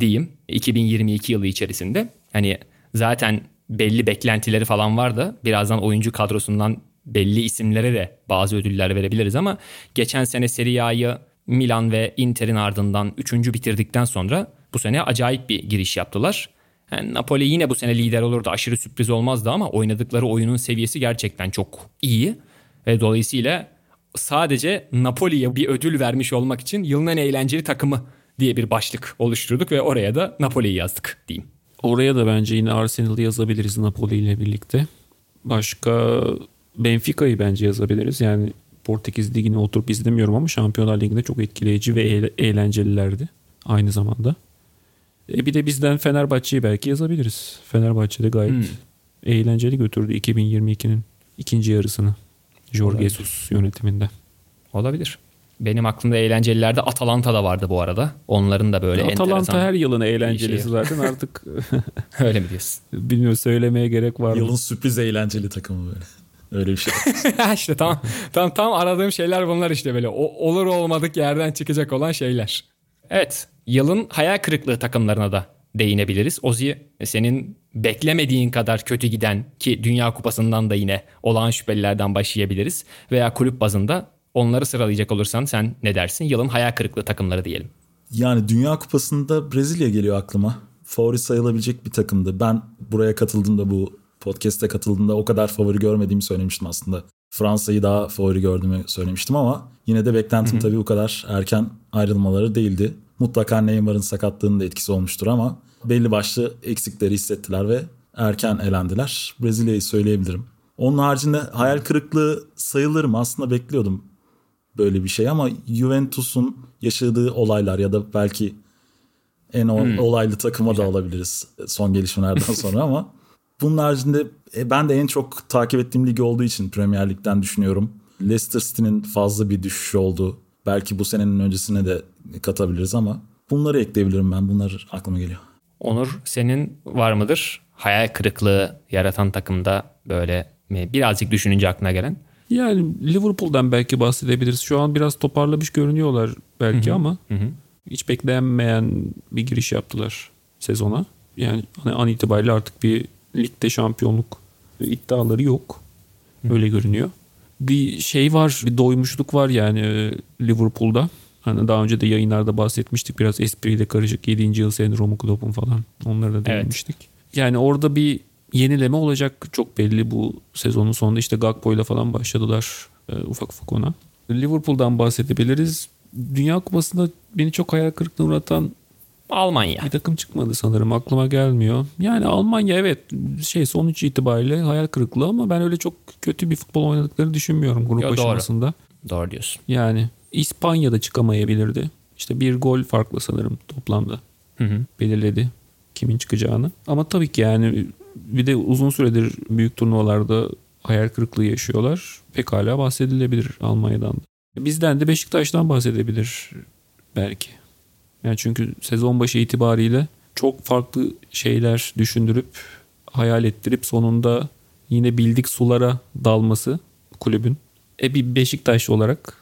diyeyim 2022 yılı içerisinde. Hani zaten belli beklentileri falan vardı. Birazdan oyuncu kadrosundan belli isimlere de bazı ödüller verebiliriz ama geçen sene Serie A'yı Milan ve Inter'in ardından 3. bitirdikten sonra bu sene acayip bir giriş yaptılar. Yani Napoli yine bu sene lider olurdu. Aşırı sürpriz olmazdı ama oynadıkları oyunun seviyesi gerçekten çok iyi. Ve dolayısıyla sadece Napoli'ye bir ödül vermiş olmak için yılın en eğlenceli takımı diye bir başlık oluşturduk ve oraya da Napoli'yi yazdık diyeyim. Oraya da bence yine Arsenal'ı yazabiliriz Napoli ile birlikte. Başka Benfica'yı bence yazabiliriz. Yani Portekiz Ligi'ni oturup izlemiyorum ama Şampiyonlar Ligi'nde çok etkileyici ve eğlencelilerdi aynı zamanda. E bir de bizden Fenerbahçe'yi belki yazabiliriz. Fenerbahçe'de gayet hmm. eğlenceli götürdü 2022'nin ikinci yarısını. Jorge Jesus yönetiminde. Olabilir. Benim aklımda eğlencelilerde Atalanta da vardı bu arada. Onların da böyle Atalanta enteresan her yılın eğlencelisi şey. zaten artık. Öyle mi diyorsun? Bilmiyorum söylemeye gerek var mı? Yılın sürpriz eğlenceli takımı böyle. Öyle bir şey. İşte tam, tam tam aradığım şeyler bunlar işte böyle. O, olur olmadık yerden çıkacak olan şeyler. Evet. Yılın hayal kırıklığı takımlarına da değinebiliriz. Ozi senin beklemediğin kadar kötü giden ki Dünya Kupası'ndan da yine olağan şüphelilerden başlayabiliriz. Veya kulüp bazında onları sıralayacak olursan sen ne dersin? Yılın hayal kırıklığı takımları diyelim. Yani Dünya Kupası'nda Brezilya geliyor aklıma. Favori sayılabilecek bir takımdı. Ben buraya katıldığımda bu podcast'e katıldığımda o kadar favori görmediğimi söylemiştim aslında. Fransa'yı daha favori gördüğümü söylemiştim ama yine de beklentim tabii bu kadar erken ayrılmaları değildi. Mutlaka Neymar'ın sakatlığının da etkisi olmuştur ama belli başlı eksikleri hissettiler ve erken elendiler. Brezilya'yı söyleyebilirim. Onun haricinde hayal kırıklığı sayılır mı? Aslında bekliyordum böyle bir şey ama Juventus'un yaşadığı olaylar ya da belki en hmm. olaylı takıma Güzel. da alabiliriz son gelişmelerden sonra ama bunun haricinde e, ben de en çok takip ettiğim lig olduğu için Premier Lig'den düşünüyorum. Leicester City'nin fazla bir düşüşü oldu. Belki bu senenin öncesine de katabiliriz ama bunları ekleyebilirim ben. Bunlar aklıma geliyor. Onur senin var mıdır? Hayal kırıklığı yaratan takımda böyle mi? Birazcık düşününce aklına gelen. Yani Liverpool'dan belki bahsedebiliriz. Şu an biraz toparlamış görünüyorlar belki Hı-hı. ama Hı-hı. hiç beklenmeyen bir giriş yaptılar sezona. Yani hani an itibariyle artık bir ligde şampiyonluk iddiaları yok. Öyle görünüyor. Bir şey var, bir doymuşluk var yani e, Liverpool'da. Hani daha önce de yayınlarda bahsetmiştik biraz espriyle karışık 7. yıl sendromu Klopp'un falan. Onları da değinmiştik. Evet. Yani orada bir yenileme olacak çok belli bu sezonun sonunda işte Gakpo ile falan başladılar e, ufak ufak ona. Liverpool'dan bahsedebiliriz. Dünya Kupası'nda beni çok hayal kırıklığına uğratan Almanya. Bir takım çıkmadı sanırım aklıma gelmiyor. Yani Almanya evet şey sonuç itibariyle hayal kırıklığı ama ben öyle çok kötü bir futbol oynadıklarını düşünmüyorum grup Yo, aşamasında. Doğru. doğru diyorsun. Yani İspanya'da çıkamayabilirdi. İşte bir gol farklı sanırım toplamda. Hı hı. Belirledi kimin çıkacağını. Ama tabii ki yani bir de uzun süredir büyük turnuvalarda hayal kırıklığı yaşıyorlar. Pekala bahsedilebilir Almanya'dan da. Bizden de Beşiktaş'tan bahsedebilir belki. Yani çünkü sezon başı itibariyle çok farklı şeyler düşündürüp hayal ettirip sonunda yine bildik sulara dalması kulübün. E bir Beşiktaş olarak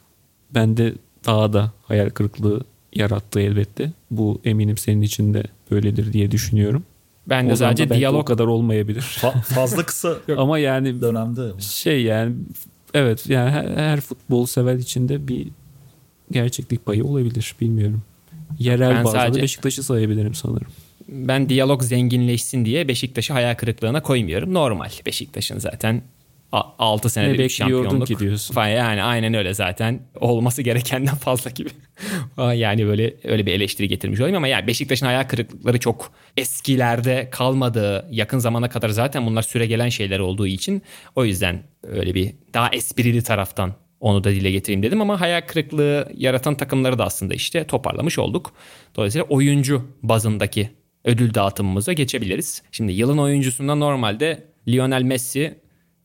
ben de daha da hayal kırıklığı yarattı elbette. Bu eminim senin için de böyledir diye düşünüyorum. Ben de o sadece diyalog kadar olmayabilir. Fa- fazla kısa ama yani dönemde şey yani evet yani her, her futbol sever içinde bir gerçeklik payı olabilir bilmiyorum. Yerel Ben bazda sadece- Beşiktaş'ı sayabilirim sanırım. Ben diyalog zenginleşsin diye Beşiktaş'ı hayal kırıklığına koymuyorum. Normal. Beşiktaş'ın zaten 6 Ne senedir bir şampiyonluk. ki diyorsun. Falan. Yani aynen öyle zaten. Olması gerekenden fazla gibi. yani böyle öyle bir eleştiri getirmiş olayım ama yani Beşiktaş'ın hayal kırıklıkları çok eskilerde kalmadığı yakın zamana kadar zaten bunlar süre gelen şeyler olduğu için o yüzden öyle bir daha esprili taraftan onu da dile getireyim dedim ama hayal kırıklığı yaratan takımları da aslında işte toparlamış olduk. Dolayısıyla oyuncu bazındaki ödül dağıtımımıza geçebiliriz. Şimdi yılın oyuncusunda normalde Lionel Messi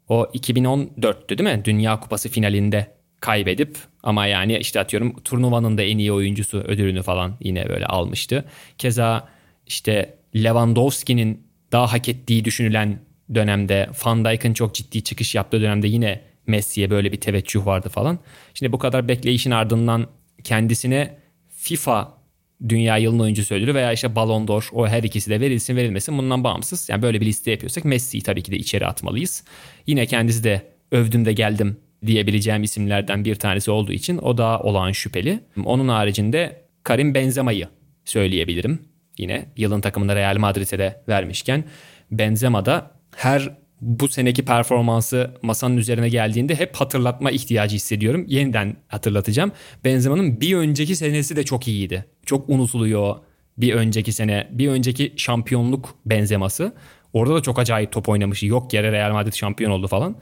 o 2014'tü değil mi? Dünya Kupası finalinde kaybedip ama yani işte atıyorum turnuvanın da en iyi oyuncusu ödülünü falan yine böyle almıştı. Keza işte Lewandowski'nin daha hak ettiği düşünülen dönemde Van Dijk'ın çok ciddi çıkış yaptığı dönemde yine Messi'ye böyle bir teveccüh vardı falan. Şimdi bu kadar bekleyişin ardından kendisine FIFA Dünya Yılın Oyuncusu ödülü veya işte Ballon d'Or o her ikisi de verilsin verilmesin bundan bağımsız. Yani böyle bir liste yapıyorsak Messi'yi tabii ki de içeri atmalıyız. Yine kendisi de övdüm de geldim diyebileceğim isimlerden bir tanesi olduğu için o da olağan şüpheli. Onun haricinde Karim Benzema'yı söyleyebilirim. Yine yılın takımında Real Madrid'e de vermişken Benzema da her bu seneki performansı masanın üzerine geldiğinde hep hatırlatma ihtiyacı hissediyorum. Yeniden hatırlatacağım. Benzema'nın bir önceki senesi de çok iyiydi. Çok unutuluyor bir önceki sene. Bir önceki şampiyonluk benzeması. Orada da çok acayip top oynamış. Yok yere Real Madrid şampiyon oldu falan.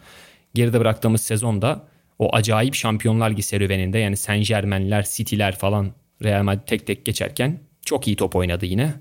Geride bıraktığımız sezonda o acayip şampiyonlar ligi serüveninde yani Saint Germain'ler, City'ler falan Real Madrid tek tek geçerken çok iyi top oynadı yine.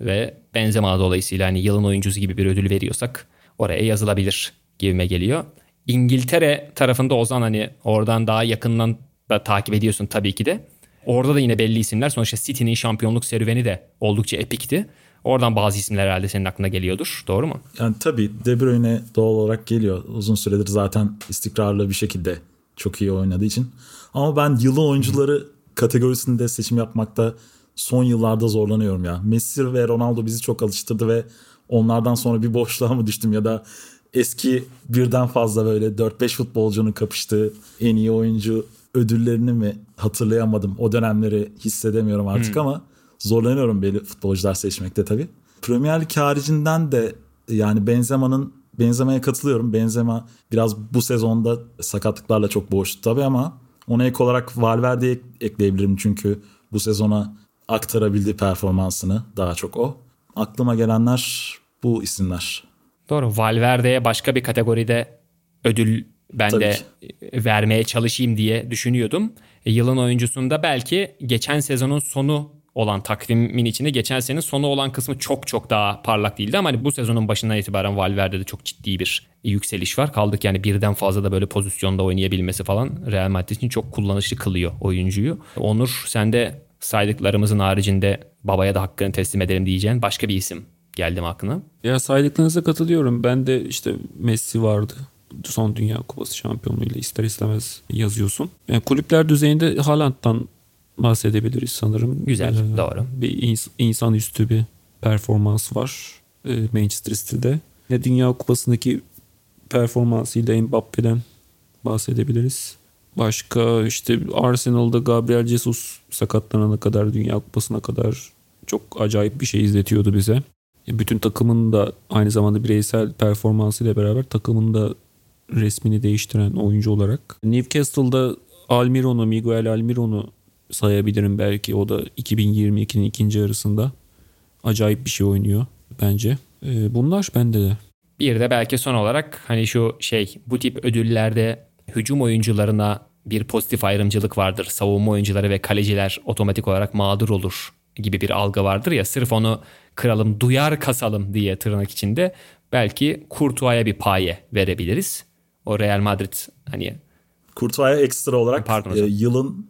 Ve Benzema dolayısıyla hani yılın oyuncusu gibi bir ödül veriyorsak oraya yazılabilir gibime geliyor. İngiltere tarafında Ozan hani oradan daha yakından da takip ediyorsun tabii ki de. Orada da yine belli isimler. Sonuçta City'nin şampiyonluk serüveni de oldukça epikti. Oradan bazı isimler herhalde senin aklına geliyordur. Doğru mu? Yani tabii De Bruyne doğal olarak geliyor. Uzun süredir zaten istikrarlı bir şekilde çok iyi oynadığı için. Ama ben yılın oyuncuları kategorisinde seçim yapmakta son yıllarda zorlanıyorum ya. Messi ve Ronaldo bizi çok alıştırdı ve onlardan sonra bir boşluğa mı düştüm ya da eski birden fazla böyle 4-5 futbolcunun kapıştığı en iyi oyuncu ödüllerini mi hatırlayamadım. O dönemleri hissedemiyorum artık ama zorlanıyorum belli futbolcular seçmekte tabii. Premier Lig haricinden de yani Benzema'nın Benzema'ya katılıyorum. Benzema biraz bu sezonda sakatlıklarla çok boğuştu tabii ama ona ek olarak Valverde'yi ek- ekleyebilirim çünkü bu sezona aktarabildiği performansını daha çok o. Aklıma gelenler bu isimler. Doğru. Valverde'ye başka bir kategoride ödül ben Tabii de ki. vermeye çalışayım diye düşünüyordum. E, yılın oyuncusunda belki geçen sezonun sonu olan takvimin içinde geçen senenin sonu olan kısmı çok çok daha parlak değildi ama hani bu sezonun başından itibaren Valverde'de çok ciddi bir yükseliş var. Kaldık yani birden fazla da böyle pozisyonda oynayabilmesi falan Real Madrid için çok kullanışlı kılıyor oyuncuyu. Onur sen de saydıklarımızın haricinde babaya da hakkını teslim edelim diyeceğin başka bir isim geldi mi aklına? Ya saydıklarınıza katılıyorum. Ben de işte Messi vardı. Son Dünya Kupası şampiyonluğuyla ister istemez yazıyorsun. Yani kulüpler düzeyinde Haaland'dan bahsedebiliriz sanırım. Güzel, Ee, doğru. Bir ins- insanüstü bir performans var e, Manchester City'de. Yine Dünya Kupası'ndaki performansıyla Mbappe'den bahsedebiliriz. Başka işte Arsenal'da Gabriel Jesus sakatlanana kadar Dünya Kupası'na kadar çok acayip bir şey izletiyordu bize. E, Bütün takımın da aynı zamanda bireysel performansıyla beraber takımın da resmini değiştiren oyuncu olarak. Newcastle'da Almiron'u, Miguel Almiron'u sayabilirim belki. O da 2022'nin ikinci yarısında acayip bir şey oynuyor bence. E, Bunlar bende de. Bir de belki son olarak hani şu şey bu tip ödüllerde hücum oyuncularına bir pozitif ayrımcılık vardır. Savunma oyuncuları ve kaleciler otomatik olarak mağdur olur gibi bir algı vardır ya sırf onu kıralım duyar kasalım diye tırnak içinde belki Kurtuğa'ya bir paye verebiliriz. O Real Madrid hani Kurtuğa'ya ekstra olarak Pardon e, yılın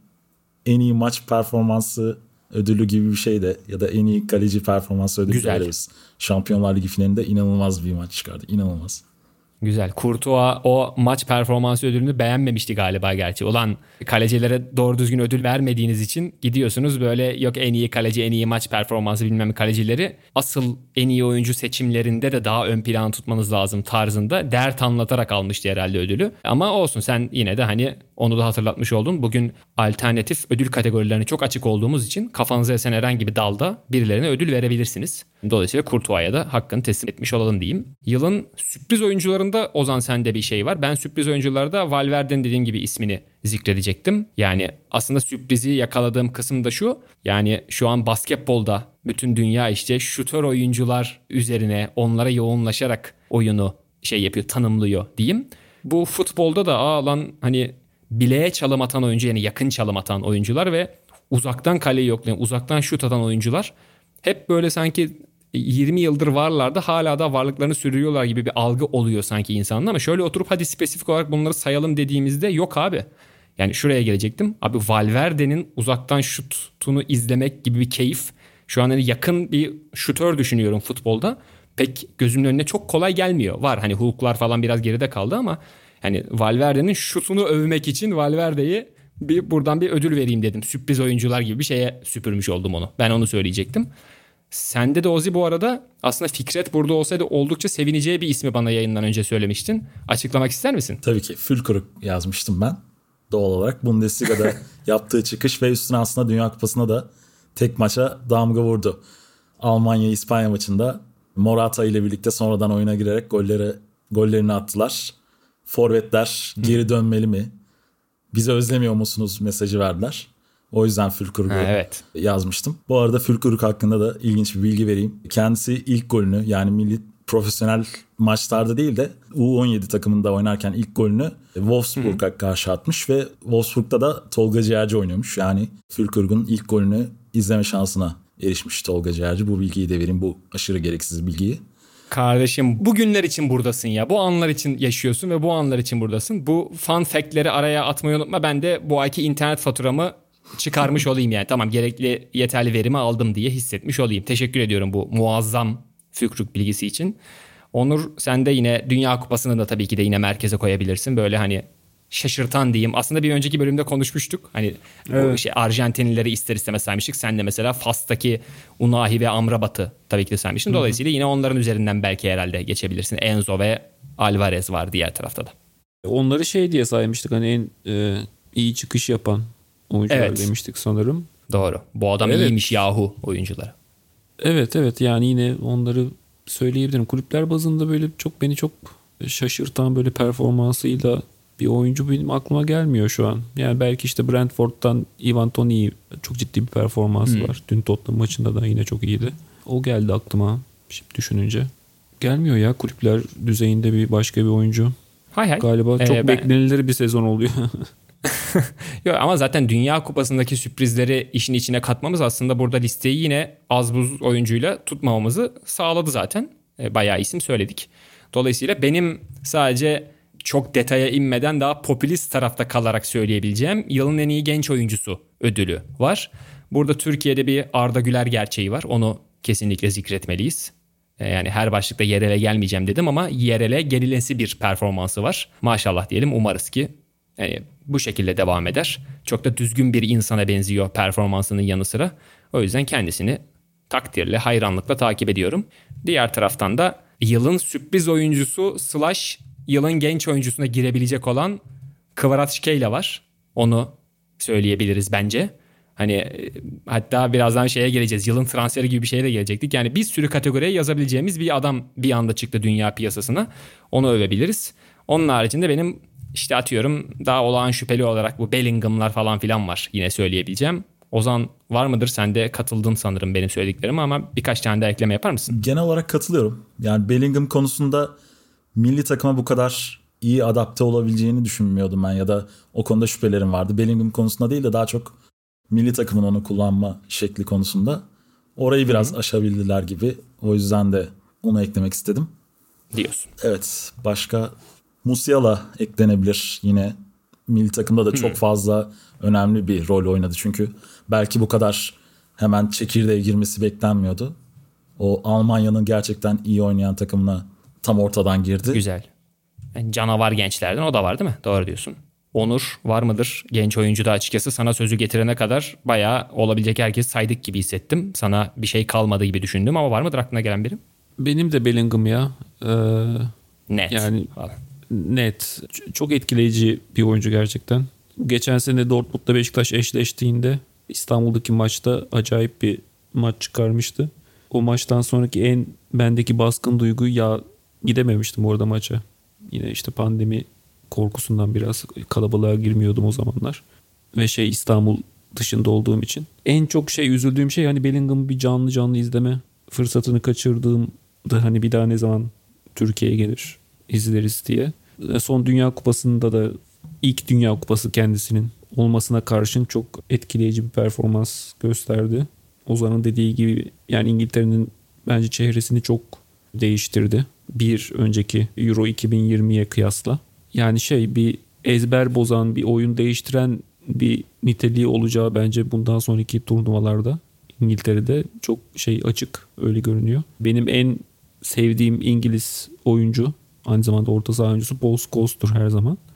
en iyi maç performansı ödülü gibi bir şey de ya da en iyi kaleci performansı ödülü Güzel. veririz. Şampiyonlar Ligi finalinde inanılmaz bir maç çıkardı. İnanılmaz. Güzel. Kurtuğa o maç performansı ödülünü beğenmemişti galiba gerçi. Ulan kalecilere doğru düzgün ödül vermediğiniz için gidiyorsunuz böyle yok en iyi kaleci, en iyi maç performansı bilmem kalecileri. Asıl en iyi oyuncu seçimlerinde de daha ön plan tutmanız lazım tarzında dert anlatarak almıştı herhalde ödülü. Ama olsun sen yine de hani Onu da hatırlatmış oldum. Bugün alternatif ödül kategorilerine çok açık olduğumuz için kafanıza esen herhangi bir dalda birilerine ödül verebilirsiniz. Dolayısıyla Kurtuğa'ya da hakkını teslim etmiş olalım diyeyim. Yılın sürpriz oyuncularında Ozan sende bir şey var. Ben sürpriz oyuncularda Valverde'nin dediğim gibi ismini zikredecektim. Yani aslında sürprizi yakaladığım kısım da şu. Yani şu an basketbolda bütün dünya işte şutör oyuncular üzerine onlara yoğunlaşarak oyunu şey yapıyor, tanımlıyor diyeyim. Bu futbolda da aa lan hani bileğe çalım atan oyuncu yani yakın çalım atan oyuncular ve uzaktan kaleyi yoklayan, uzaktan şut atan oyuncular hep böyle sanki 20 yıldır varlardı hala da varlıklarını sürdürüyorlar gibi bir algı oluyor sanki insanın ama şöyle oturup hadi spesifik olarak bunları sayalım dediğimizde yok abi. Yani şuraya gelecektim. Abi Valverde'nin uzaktan şutunu izlemek gibi bir keyif. Şu an hani yakın bir şutör düşünüyorum futbolda. Pek gözümün önüne çok kolay gelmiyor. Var hani Hulk'lar falan biraz geride kaldı ama hani Valverde'nin şutunu övmek için Valverde'yi bir buradan bir ödül vereyim dedim. Sürpriz oyuncular gibi bir şeye süpürmüş oldum onu. Ben onu söyleyecektim. Sende de Ozi bu arada aslında Fikret burada olsaydı oldukça sevineceği bir ismi bana yayından önce söylemiştin. Açıklamak ister misin? Tabii ki Fülkuruk yazmıştım ben. Doğal olarak Bundesliga'da yaptığı çıkış ve üstüne aslında Dünya Kupası'na da tek maça damga vurdu. Almanya-İspanya maçında Morata ile birlikte sonradan oyuna girerek golleri gollerini attılar. Forvetler geri dönmeli mi? Bizi özlemiyor musunuz mesajı verdiler. O yüzden Fülkuruk'u evet. yazmıştım. Bu arada Fülkuruk hakkında da ilginç bir bilgi vereyim. Kendisi ilk golünü yani milli profesyonel maçlarda değil de U17 takımında oynarken ilk golünü Wolfsburg'a karşı atmış ve Wolfsburg'da da Tolga Ciğerci oynuyormuş. Yani Fülkuruk'un ilk golünü izleme şansına erişmiş Tolga Ciğerci. Bu bilgiyi de vereyim bu aşırı gereksiz bilgiyi. Kardeşim bugünler için buradasın ya. Bu anlar için yaşıyorsun ve bu anlar için buradasın. Bu fun fact'leri araya atmayı unutma. Ben de bu ayki internet faturamı çıkarmış olayım yani. Tamam gerekli yeterli verimi aldım diye hissetmiş olayım. Teşekkür ediyorum bu muazzam Fükrük bilgisi için. Onur sen de yine Dünya Kupası'nı da tabii ki de yine merkeze koyabilirsin. Böyle hani şaşırtan diyeyim. Aslında bir önceki bölümde konuşmuştuk. Hani evet. şey Arjantinlileri ister istemez saymıştık. Sen de mesela Fas'taki Unahi ve Amrabat'ı tabii ki de saymıştın. Dolayısıyla yine onların üzerinden belki herhalde geçebilirsin. Enzo ve Alvarez var diğer tarafta da. Onları şey diye saymıştık hani en e, iyi çıkış yapan oyuncular evet. demiştik sanırım. Doğru. Bu adam evet. iyiymiş yahu oyuncuları. Evet evet yani yine onları söyleyebilirim. Kulüpler bazında böyle çok beni çok şaşırtan böyle performansıyla bir oyuncu benim aklıma gelmiyor şu an. Yani belki işte Brentford'dan Ivan Toney çok ciddi bir performansı hmm. var. Dün Tottenham maçında da yine çok iyiydi. O geldi aklıma şimdi düşününce. Gelmiyor ya kulüpler düzeyinde bir başka bir oyuncu. Hay hay. Galiba ee, çok ben... beklenilir bir sezon oluyor. Yok ama zaten Dünya Kupası'ndaki sürprizleri işin içine katmamız aslında burada listeyi yine az buz oyuncuyla tutmamamızı sağladı zaten. E, bayağı isim söyledik. Dolayısıyla benim sadece çok detaya inmeden daha popülist tarafta kalarak söyleyebileceğim yılın en iyi genç oyuncusu ödülü var. Burada Türkiye'de bir Arda Güler gerçeği var. Onu kesinlikle zikretmeliyiz. E, yani her başlıkta yerele gelmeyeceğim dedim ama yerele gerilesi bir performansı var. Maşallah diyelim umarız ki yani bu şekilde devam eder. Çok da düzgün bir insana benziyor performansının yanı sıra. O yüzden kendisini takdirle, hayranlıkla takip ediyorum. Diğer taraftan da yılın sürpriz oyuncusu slash yılın genç oyuncusuna girebilecek olan Kvaratskhelia var. Onu söyleyebiliriz bence. Hani e, hatta birazdan şeye geleceğiz. Yılın transferi gibi bir şeye de gelecektik. Yani bir sürü kategoriye yazabileceğimiz bir adam bir anda çıktı dünya piyasasına. Onu övebiliriz. Onun haricinde benim işte atıyorum daha olağan şüpheli olarak bu Bellingham'lar falan filan var yine söyleyebileceğim. Ozan var mıdır? Sen de katıldın sanırım benim söylediklerime ama birkaç tane de ekleme yapar mısın? Genel olarak katılıyorum. Yani Bellingham konusunda milli takıma bu kadar iyi adapte olabileceğini düşünmüyordum ben ya da o konuda şüphelerim vardı. Bellingham konusunda değil de daha çok milli takımın onu kullanma şekli konusunda. Orayı biraz Hı-hı. aşabildiler gibi. O yüzden de onu eklemek istedim. Diyorsun. Evet. Başka Musiala eklenebilir yine. Milli takımda da çok fazla önemli bir rol oynadı. Çünkü belki bu kadar hemen çekirdeğe girmesi beklenmiyordu. O Almanya'nın gerçekten iyi oynayan takımına tam ortadan girdi. Güzel. Yani canavar gençlerden o da var değil mi? Doğru diyorsun. Onur var mıdır? Genç oyuncu da açıkçası sana sözü getirene kadar bayağı olabilecek herkes saydık gibi hissettim. Sana bir şey kalmadı gibi düşündüm ama var mıdır aklına gelen biri? Benim de Bellingham ya. Ee, Net. Yani falan net. Çok etkileyici bir oyuncu gerçekten. geçen sene Dortmund'da Beşiktaş eşleştiğinde İstanbul'daki maçta acayip bir maç çıkarmıştı. O maçtan sonraki en bendeki baskın duygu ya gidememiştim orada maça. Yine işte pandemi korkusundan biraz kalabalığa girmiyordum o zamanlar. Ve şey İstanbul dışında olduğum için. En çok şey üzüldüğüm şey hani Bellingham'ı bir canlı canlı izleme fırsatını kaçırdığımda hani bir daha ne zaman Türkiye'ye gelir izleriz diye. Son Dünya Kupası'nda da ilk Dünya Kupası kendisinin olmasına karşın çok etkileyici bir performans gösterdi. Ozan'ın dediği gibi yani İngiltere'nin bence çehresini çok değiştirdi. Bir önceki Euro 2020'ye kıyasla. Yani şey bir ezber bozan, bir oyun değiştiren bir niteliği olacağı bence bundan sonraki turnuvalarda İngiltere'de çok şey açık öyle görünüyor. Benim en sevdiğim İngiliz oyuncu aynı zamanda orta saha oyuncusu Paul Scholes'tur her zaman.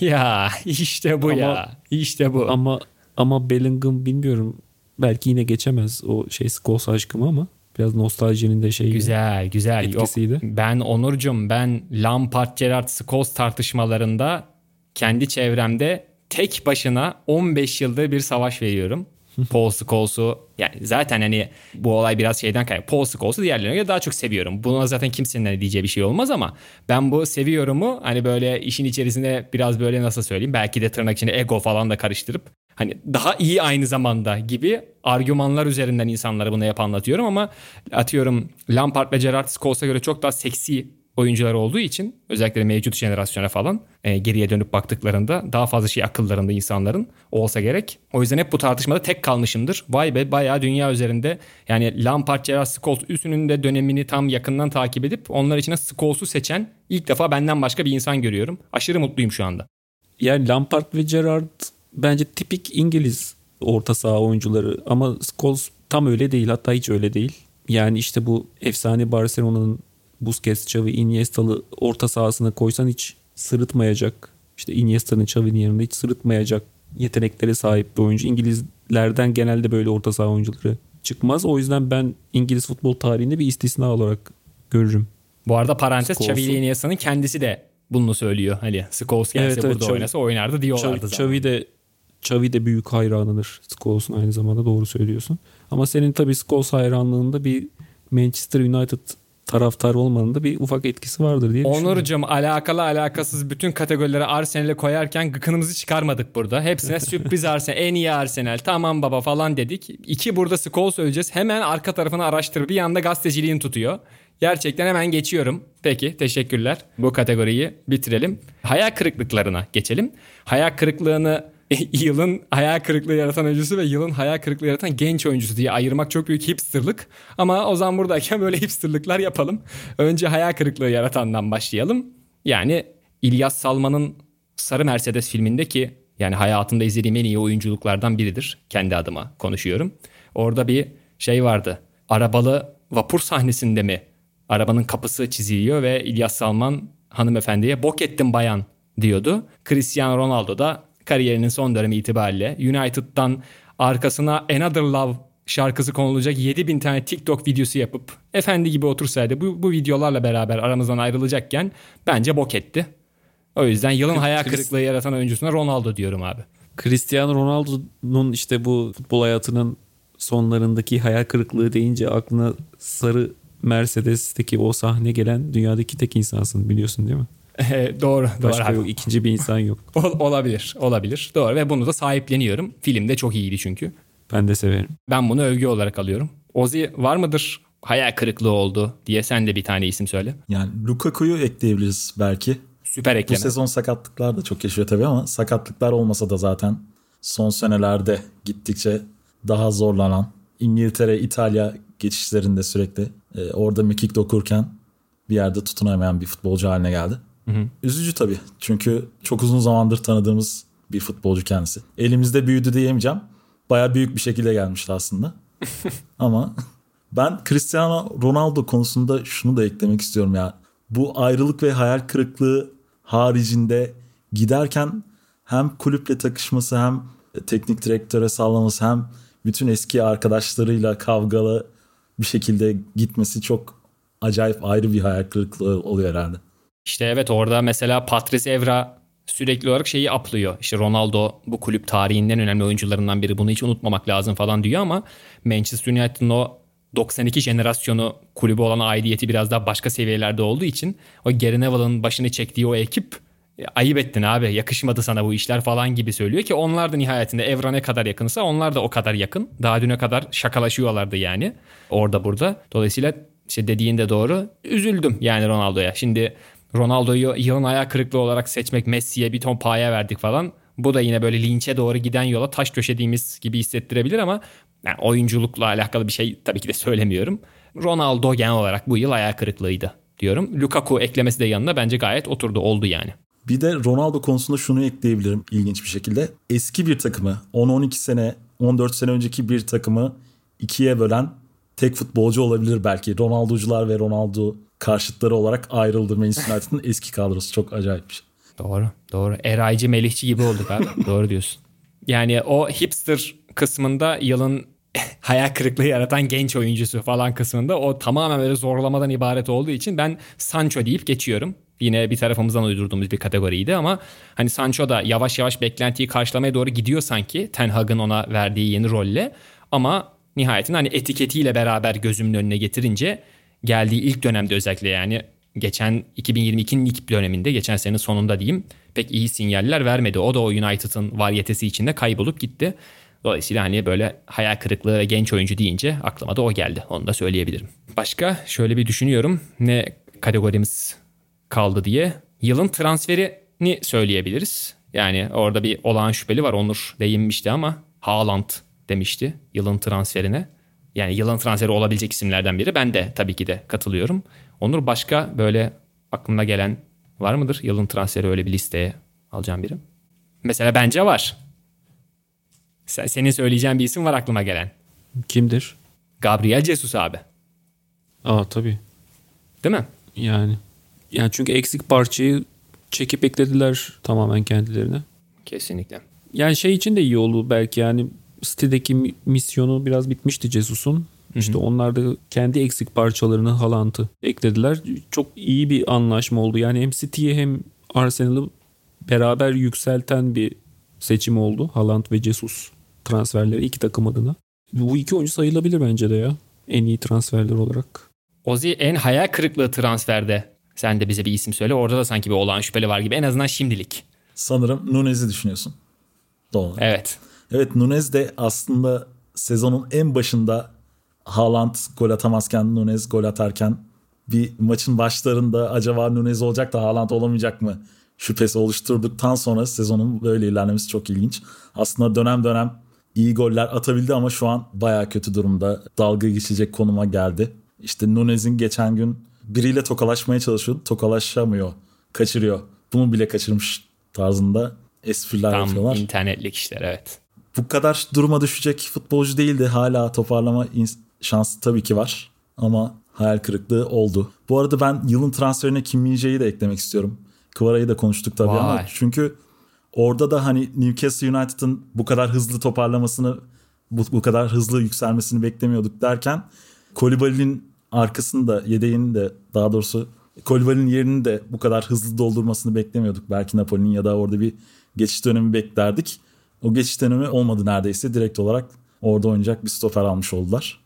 Ya işte bu ama, ya. İşte bu. Ama ama Bellingham bilmiyorum. Belki yine geçemez o şey Scholes aşkımı ama biraz nostaljinin de şeyi. Güzel güzel. Etkisiydi. Yok, ben Onurcum ben Lampard Gerrard Scholes tartışmalarında kendi çevremde tek başına 15 yıldır bir savaş veriyorum. Paul Scholes'u yani zaten hani bu olay biraz şeyden kaynaklı. Paul Scholes'u diğerlerine göre daha çok seviyorum. Buna zaten kimsenin hani diyeceği bir şey olmaz ama ben bu seviyorumu hani böyle işin içerisinde biraz böyle nasıl söyleyeyim belki de tırnak içinde ego falan da karıştırıp hani daha iyi aynı zamanda gibi argümanlar üzerinden insanlara bunu hep anlatıyorum ama atıyorum Lampard ve Gerrard Scholes'a göre çok daha seksi oyuncular olduğu için özellikle mevcut jenerasyona falan e, geriye dönüp baktıklarında daha fazla şey akıllarında insanların olsa gerek. O yüzden hep bu tartışmada tek kalmışımdır. Vay be bayağı dünya üzerinde yani Lampard, Gerrard, Scholes üstünün de dönemini tam yakından takip edip onlar içine Scholes'u seçen ilk defa benden başka bir insan görüyorum. Aşırı mutluyum şu anda. Yani Lampard ve Gerrard bence tipik İngiliz orta saha oyuncuları ama Scholes tam öyle değil hatta hiç öyle değil. Yani işte bu efsane Barcelona'nın Busquets, Xavi, Iniesta'lı orta sahasına koysan hiç sırıtmayacak. İşte Iniesta'nın Xavi'nin yanında hiç sırıtmayacak yeteneklere sahip bir oyuncu. İngilizlerden genelde böyle orta saha oyuncuları çıkmaz. O yüzden ben İngiliz futbol tarihinde bir istisna olarak görürüm. Bu arada parantez Xavi ile Iniesta'nın kendisi de bunu söylüyor. Hani Scholes gelse evet, burada evet, oynasa oynardı diyorlardı zaten. Xavi de Xavi de büyük hayranıdır Scholes'un aynı zamanda doğru söylüyorsun. Ama senin tabii Scholes hayranlığında bir Manchester United taraftar olmanın da bir ufak etkisi vardır diye Onurcuğum alakalı alakasız bütün kategorileri Arsenal'e koyarken gıkınımızı çıkarmadık burada. Hepsine sürpriz Arsenal, en iyi Arsenal, tamam baba falan dedik. İki burada skol söyleyeceğiz. Hemen arka tarafını araştırıp bir anda gazeteciliğin tutuyor. Gerçekten hemen geçiyorum. Peki teşekkürler. Bu kategoriyi bitirelim. Hayal kırıklıklarına geçelim. Hayal kırıklığını yılın hayal kırıklığı yaratan oyuncusu ve yılın hayal kırıklığı yaratan genç oyuncusu diye ayırmak çok büyük hipsterlık. Ama o zaman buradayken böyle hipsterlıklar yapalım. Önce hayal kırıklığı yaratandan başlayalım. Yani İlyas Salman'ın Sarı Mercedes filmindeki yani hayatımda izlediğim en iyi oyunculuklardan biridir. Kendi adıma konuşuyorum. Orada bir şey vardı. Arabalı vapur sahnesinde mi? Arabanın kapısı çiziliyor ve İlyas Salman hanımefendiye bok ettim bayan diyordu. Cristiano Ronaldo da kariyerinin son dönemi itibariyle United'dan arkasına Another Love şarkısı konulacak 7000 tane TikTok videosu yapıp efendi gibi otursaydı bu, bu videolarla beraber aramızdan ayrılacakken bence bok etti. O yüzden yılın hayal kırıklığı yaratan oyuncusuna Ronaldo diyorum abi. Cristiano Ronaldo'nun işte bu futbol hayatının sonlarındaki hayal kırıklığı deyince aklına sarı Mercedes'teki o sahne gelen dünyadaki tek insansın biliyorsun değil mi? doğru. Başka doğru yok. ikinci bir insan yok. olabilir. Olabilir. Doğru ve bunu da sahipleniyorum. Film de çok iyiydi çünkü. Ben de severim. Ben bunu övgü olarak alıyorum. Ozi var mıdır? Hayal kırıklığı oldu diye sen de bir tane isim söyle. Yani Lukaku'yu ekleyebiliriz belki. Süper ekleme. Bu sezon sakatlıklar da çok yaşıyor tabii ama sakatlıklar olmasa da zaten son senelerde gittikçe daha zorlanan İngiltere, İtalya geçişlerinde sürekli e, orada mekik dokurken bir yerde tutunamayan bir futbolcu haline geldi. Hı hı. Üzücü tabii. Çünkü çok uzun zamandır tanıdığımız bir futbolcu kendisi. Elimizde büyüdü diyemeyeceğim. Baya büyük bir şekilde gelmişti aslında. Ama ben Cristiano Ronaldo konusunda şunu da eklemek istiyorum ya. Bu ayrılık ve hayal kırıklığı haricinde giderken hem kulüple takışması hem teknik direktöre sallaması hem bütün eski arkadaşlarıyla kavgalı bir şekilde gitmesi çok acayip ayrı bir hayal kırıklığı oluyor herhalde. İşte evet orada mesela Patrice Evra sürekli olarak şeyi aplıyor. İşte Ronaldo bu kulüp tarihinden önemli oyuncularından biri. Bunu hiç unutmamak lazım falan diyor ama Manchester United'ın o 92 jenerasyonu kulübü olan aidiyeti biraz daha başka seviyelerde olduğu için o Gary Neville'ın başını çektiği o ekip ayıp ettin abi yakışmadı sana bu işler falan gibi söylüyor ki onlar da nihayetinde Evra ne kadar yakınsa onlar da o kadar yakın. Daha düne kadar şakalaşıyorlardı yani orada burada. Dolayısıyla işte dediğin de doğru. Üzüldüm yani Ronaldo'ya. Şimdi Ronaldo'yu yılın ayağı kırıklığı olarak seçmek Messi'ye bir ton paya verdik falan. Bu da yine böyle linçe doğru giden yola taş döşediğimiz gibi hissettirebilir ama yani oyunculukla alakalı bir şey tabii ki de söylemiyorum. Ronaldo genel olarak bu yıl ayağı kırıklığıydı diyorum. Lukaku eklemesi de yanına bence gayet oturdu oldu yani. Bir de Ronaldo konusunda şunu ekleyebilirim ilginç bir şekilde. Eski bir takımı 10-12 sene 14 sene önceki bir takımı ikiye bölen tek futbolcu olabilir belki. Ronaldo'cular ve Ronaldo karşıtları olarak ayrıldı Manchester United'ın eski kadrosu. Çok acayip bir şey. Doğru doğru. Eraycı Melihçi gibi olduk abi. doğru diyorsun. Yani o hipster kısmında yılın hayal kırıklığı yaratan genç oyuncusu falan kısmında o tamamen böyle zorlamadan ibaret olduğu için ben Sancho deyip geçiyorum. Yine bir tarafımızdan uydurduğumuz bir kategoriydi ama hani Sancho da yavaş yavaş beklentiyi karşılamaya doğru gidiyor sanki Ten Hag'ın ona verdiği yeni rolle ama nihayetinde hani etiketiyle beraber gözümün önüne getirince geldiği ilk dönemde özellikle yani geçen 2022'nin ilk döneminde geçen senenin sonunda diyeyim pek iyi sinyaller vermedi. O da o United'ın varyetesi içinde kaybolup gitti. Dolayısıyla hani böyle hayal kırıklığı ve genç oyuncu deyince aklıma da o geldi. Onu da söyleyebilirim. Başka şöyle bir düşünüyorum. Ne kategorimiz kaldı diye. Yılın transferini söyleyebiliriz. Yani orada bir olağan şüpheli var. Onur değinmişti ama Haaland demişti yılın transferine. Yani yılın transferi olabilecek isimlerden biri. Ben de tabii ki de katılıyorum. Onur başka böyle aklına gelen var mıdır? Yılın transferi öyle bir listeye alacağım biri. Mesela bence var. Senin söyleyeceğin bir isim var aklıma gelen. Kimdir? Gabriel Jesus abi. Aa tabii. Değil mi? Yani. Yani çünkü eksik parçayı çekip eklediler tamamen kendilerine. Kesinlikle. Yani şey için de iyi oldu belki yani City'deki misyonu biraz bitmişti Jesus'un. İşte onlar da kendi eksik parçalarını Haaland'ı eklediler. Çok iyi bir anlaşma oldu. Yani hem City'yi hem Arsenal'ı beraber yükselten bir seçim oldu. Haaland ve Jesus transferleri iki takım adına. Bu iki oyuncu sayılabilir bence de ya. En iyi transferler olarak. Ozi en hayal kırıklığı transferde. Sen de bize bir isim söyle. Orada da sanki bir olağan şüpheli var gibi. En azından şimdilik. Sanırım Nunez'i düşünüyorsun. Doğru. Evet. Evet Nunez de aslında sezonun en başında Haaland gol atamazken Nunez gol atarken bir maçın başlarında acaba Nunez olacak da Haaland olamayacak mı şüphesi oluşturduktan sonra sezonun böyle ilerlemesi çok ilginç. Aslında dönem dönem iyi goller atabildi ama şu an baya kötü durumda. Dalga geçecek konuma geldi. İşte Nunez'in geçen gün biriyle tokalaşmaya çalışıyor. Tokalaşamıyor. Kaçırıyor. Bunu bile kaçırmış tarzında espriler Tam yapıyorlar. internetlik işler evet. Bu kadar duruma düşecek futbolcu değildi. Hala toparlama şansı tabii ki var. Ama hayal kırıklığı oldu. Bu arada ben yılın transferine Kim Min-jae'yi de eklemek istiyorum. Kıvara'yı da konuştuk tabii Vay. ama çünkü orada da hani Newcastle United'ın bu kadar hızlı toparlamasını bu, bu kadar hızlı yükselmesini beklemiyorduk derken Kolibali'nin arkasında yedeğini de daha doğrusu Kolibali'nin yerini de bu kadar hızlı doldurmasını beklemiyorduk. Belki Napoli'nin ya da orada bir geçiş dönemi beklerdik. O geçiş dönemi olmadı neredeyse. Direkt olarak orada oynayacak bir stoper almış oldular.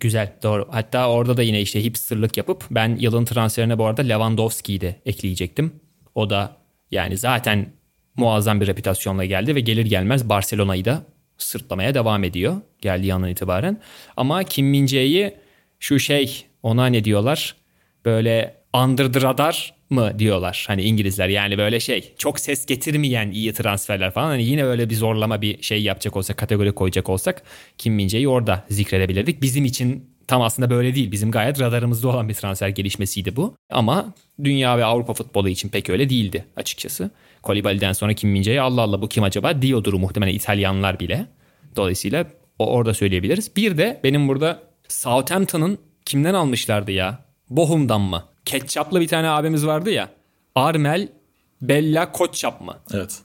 Güzel doğru. Hatta orada da yine işte hipsterlık yapıp ben yılın transferine bu arada Lewandowski'yi de ekleyecektim. O da yani zaten muazzam bir reputasyonla geldi ve gelir gelmez Barcelona'yı da sırtlamaya devam ediyor geldiği andan itibaren. Ama Kim Min-jae'yi şu şey ona ne diyorlar? Böyle under the radar mı diyorlar hani İngilizler yani böyle şey çok ses getirmeyen iyi transferler falan hani yine öyle bir zorlama bir şey yapacak olsak kategori koyacak olsak Kim Min-jae'yi orada zikredebilirdik. Bizim için tam aslında böyle değil. Bizim gayet radarımızda olan bir transfer gelişmesiydi bu. Ama dünya ve Avrupa futbolu için pek öyle değildi açıkçası. Kolibali'den sonra Kim Min-jae Allah Allah bu kim acaba diyordur muhtemelen İtalyanlar bile. Dolayısıyla o orada söyleyebiliriz. Bir de benim burada Southampton'ın kimden almışlardı ya? Bohum'dan mı? Ketçaplı bir tane abimiz vardı ya. Armel Bella Koçap mı? Evet.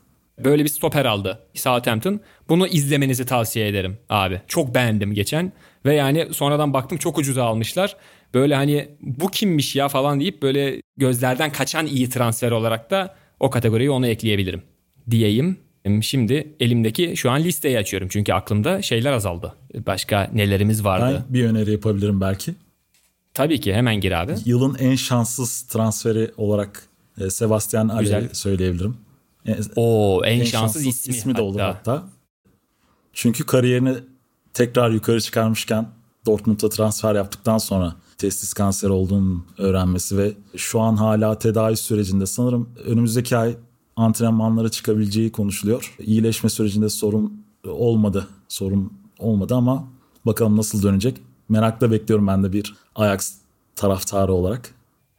Böyle bir stoper aldı Southampton. Bunu izlemenizi tavsiye ederim abi. Çok beğendim geçen. Ve yani sonradan baktım çok ucuza almışlar. Böyle hani bu kimmiş ya falan deyip böyle gözlerden kaçan iyi transfer olarak da O kategoriye onu ekleyebilirim diyeyim. Şimdi elimdeki şu an listeyi açıyorum çünkü aklımda şeyler azaldı. Başka nelerimiz vardı? Ben bir öneri yapabilirim belki. Tabii ki hemen gir abi. Yılın en şanssız transferi olarak e, Sebastian Alleri söyleyebilirim. E, O en, en şanssız, ismi, ismi de olur hatta. Çünkü kariyerini tekrar yukarı çıkarmışken Dortmund'a transfer yaptıktan sonra testis kanseri olduğunu öğrenmesi ve şu an hala tedavi sürecinde sanırım önümüzdeki ay antrenmanlara çıkabileceği konuşuluyor. İyileşme sürecinde sorun olmadı. Sorun olmadı ama bakalım nasıl dönecek. Merakla bekliyorum ben de bir Ajax taraftarı olarak.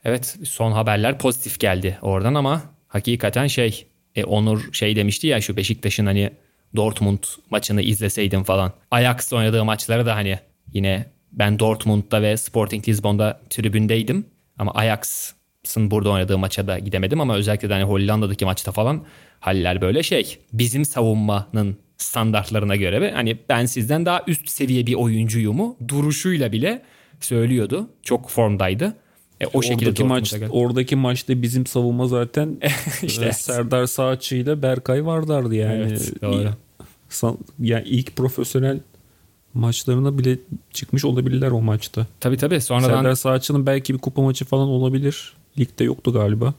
Evet son haberler pozitif geldi oradan ama hakikaten şey e, Onur şey demişti ya şu Beşiktaş'ın hani Dortmund maçını izleseydim falan. Ajax oynadığı maçları da hani yine ben Dortmund'da ve Sporting Lisbon'da tribündeydim ama Ajax'ın burada oynadığı maça da gidemedim ama özellikle de hani Hollanda'daki maçta falan haller böyle şey. Bizim savunmanın standartlarına göre ve hani ben sizden daha üst seviye bir oyuncuyumu duruşuyla bile söylüyordu. Çok formdaydı. E, o oradaki şekilde maç geldi. oradaki maçta bizim savunma zaten İşte. Serdar Saatçı ile Berkay Vardar'dı yani. Evet, doğru. Yani ilk profesyonel maçlarına bile çıkmış olabilirler o maçta. Tabii tabii sonradan Serdar Saatçı'nın belki bir kupa maçı falan olabilir. Ligde yoktu galiba.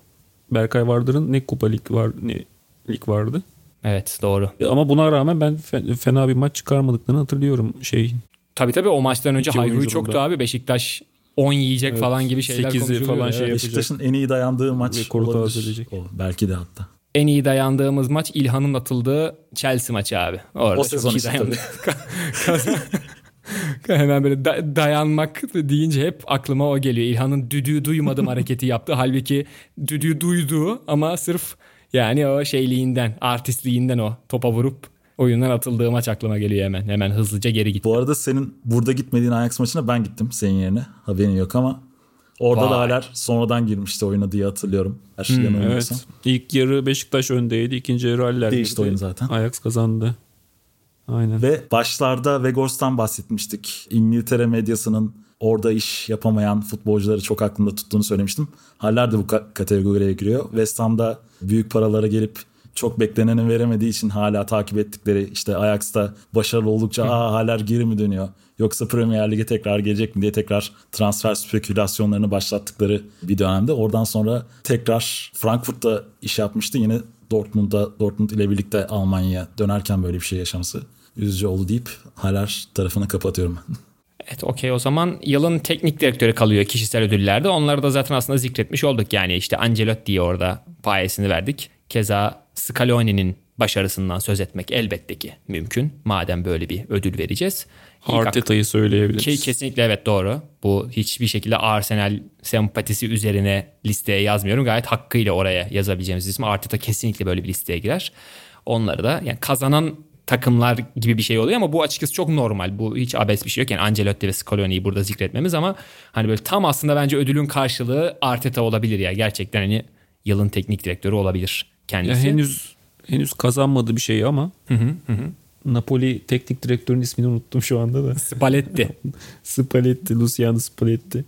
Berkay Vardar'ın ne kupa lig var ne lig vardı. Evet doğru. Ama buna rağmen ben fe- fena bir maç çıkarmadıklarını hatırlıyorum. Şey Tabii tabii o maçtan önce Hayru'yu çoktu da. abi. Beşiktaş 10 yiyecek Evet, falan gibi şeyler konuşuluyor. falan şey- Beşiktaş'ın en iyi dayandığı maç Rekoru olabilir. O, belki de hatta. En iyi dayandığımız maç İlhan'ın atıldığı Chelsea maçı abi. Orada O çok sezon dayandı. Hemen böyle da- dayanmak deyince hep aklıma o geliyor. İlhan'ın düdüğü duymadım hareketi yaptı. Halbuki düdüğü duydu ama sırf yani o şeyliğinden, artistliğinden o topa vurup oyundan atıldığı maç aklıma geliyor hemen. Hemen hızlıca geri gitti. Bu arada senin burada gitmediğin Ajax maçına ben gittim senin yerine. Haberin yok ama orada Vay. da Haller sonradan girmişti oyuna diye hatırlıyorum. Her şeyden evet. yanılmıyorsam. İlk yarı Beşiktaş öndeydi. ikinci yarı Haller Değişti girdi. oyun zaten. Ajax kazandı. Aynen. Ve başlarda Vegors'tan bahsetmiştik. İngiltere medyasının orada iş yapamayan futbolcuları çok aklında tuttuğunu söylemiştim. Haller de bu ka- kategoriye giriyor. West Ham'da büyük paralara gelip çok bekleneni veremediği için hala takip ettikleri işte Ajax'ta başarılı oldukça aa Haller geri mi dönüyor? Yoksa Premier Lig'e tekrar gelecek mi diye tekrar transfer spekülasyonlarını başlattıkları bir dönemde. Oradan sonra tekrar Frankfurt'ta iş yapmıştı. Yine Dortmund'da Dortmund ile birlikte Almanya'ya dönerken böyle bir şey yaşaması üzücü oldu deyip Haller tarafını kapatıyorum. Evet okey o zaman yılın teknik direktörü kalıyor kişisel ödüllerde. Onları da zaten aslında zikretmiş olduk. Yani işte Ancelotti'ye orada payesini verdik. Keza Scaloni'nin başarısından söz etmek elbette ki mümkün. Madem böyle bir ödül vereceğiz. Arteta'yı söyleyebiliriz. Ki kesinlikle evet doğru. Bu hiçbir şekilde Arsenal sempatisi üzerine listeye yazmıyorum. Gayet hakkıyla oraya yazabileceğimiz isim. Arteta kesinlikle böyle bir listeye girer. Onları da yani kazanan takımlar gibi bir şey oluyor ama bu açıkçası çok normal. Bu hiç abes bir şey yok. Yani Ancelotti ve Scaloni'yi burada zikretmemiz ama hani böyle tam aslında bence ödülün karşılığı Arteta olabilir ya. Gerçekten hani yılın teknik direktörü olabilir Ya kendisi. henüz henüz kazanmadı bir şey ama Napoli teknik direktörün ismini unuttum şu anda da. Spalletti. Spalletti, Luciano Spalletti.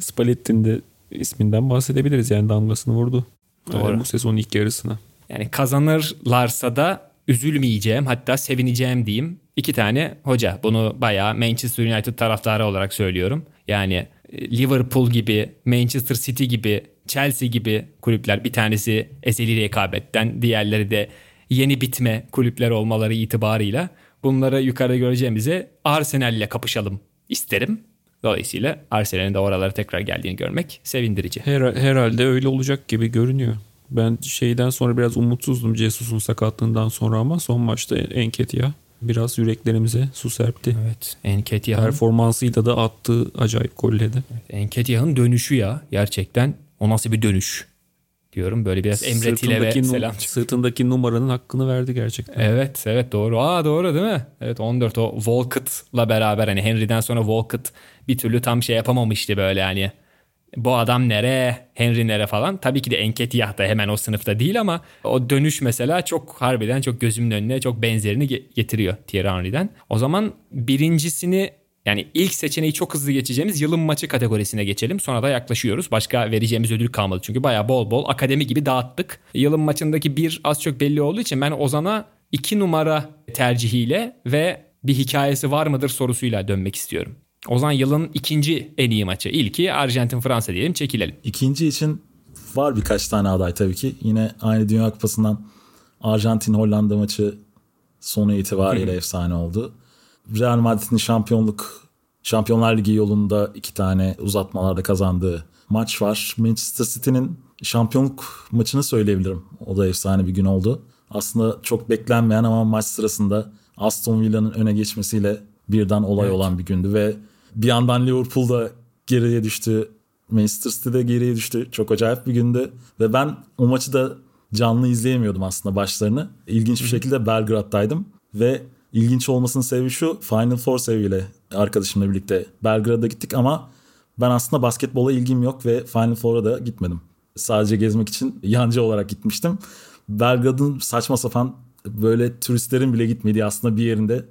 Spalletti'nin de isminden bahsedebiliriz yani damgasını vurdu. Doğru. Ee, bu sezonun ilk yarısına. Yani kazanırlarsa da üzülmeyeceğim hatta sevineceğim diyeyim. İki tane hoca. Bunu bayağı Manchester United taraftarı olarak söylüyorum. Yani e, Liverpool gibi, Manchester City gibi, Chelsea gibi kulüpler bir tanesi ezeli rekabetten, diğerleri de yeni bitme kulüpler olmaları itibarıyla bunları yukarıda göreceğimize Arsenal'le kapışalım isterim. Dolayısıyla Arsenal'in de oralara tekrar geldiğini görmek sevindirici. Her, herhalde öyle olacak gibi görünüyor. Ben şeyden sonra biraz umutsuzdum Jesus'un sakatlığından sonra ama son maçta Enketia biraz yüreklerimize su serpti. Evet. Enketiah'ın Performansıyla da attığı acayip golle de. Enketiah'ın dönüşü ya gerçekten. O nasıl bir dönüş diyorum. Böyle biraz emretiyle ve Sırtındaki nu- selam. Sırtındaki numaranın hakkını verdi gerçekten. Evet evet doğru. Aa doğru değil mi? Evet 14 o Walcott'la beraber hani Henry'den sonra Walcott bir türlü tam şey yapamamıştı böyle hani. Bu adam nere, Henry nere falan. Tabii ki de Enketiah da hemen o sınıfta değil ama o dönüş mesela çok harbiden çok gözümün önüne çok benzerini ge- getiriyor Thierry Henry'den. O zaman birincisini Yani ilk seçeneği çok hızlı geçeceğimiz yılın maçı kategorisine geçelim. Sonra da yaklaşıyoruz. Başka vereceğimiz ödül kalmadı. Çünkü bayağı bol bol akademi gibi dağıttık. Yılın maçındaki bir az çok belli olduğu için ben Ozan'a iki numara tercihiyle ve bir hikayesi var mıdır sorusuyla dönmek istiyorum. Ozan yılın ikinci en iyi maçı. İlki Arjantin-Fransa diyelim çekilelim. İkinci için var birkaç tane aday tabii ki. Yine aynı Dünya Kupası'ndan Arjantin-Hollanda maçı sonu itibariyle efsane oldu. Real Madrid'in şampiyonluk Şampiyonlar Ligi yolunda iki tane uzatmalarda kazandığı maç var. Manchester City'nin şampiyonluk maçını söyleyebilirim. O da efsane bir gün oldu. Aslında çok beklenmeyen ama maç sırasında Aston Villa'nın öne geçmesiyle birden olay evet. olan bir gündü ve bir yandan Liverpool'da geriye düştü. Manchester City'de geriye düştü. Çok acayip bir gündü. Ve ben o maçı da canlı izleyemiyordum aslında başlarını. İlginç bir şekilde Belgrad'daydım. Ve ilginç olmasının sebebi şu. Final Four seviyle arkadaşımla birlikte Belgrad'a gittik ama ben aslında basketbola ilgim yok ve Final Four'a da gitmedim. Sadece gezmek için yancı olarak gitmiştim. Belgrad'ın saçma sapan böyle turistlerin bile gitmediği aslında bir yerinde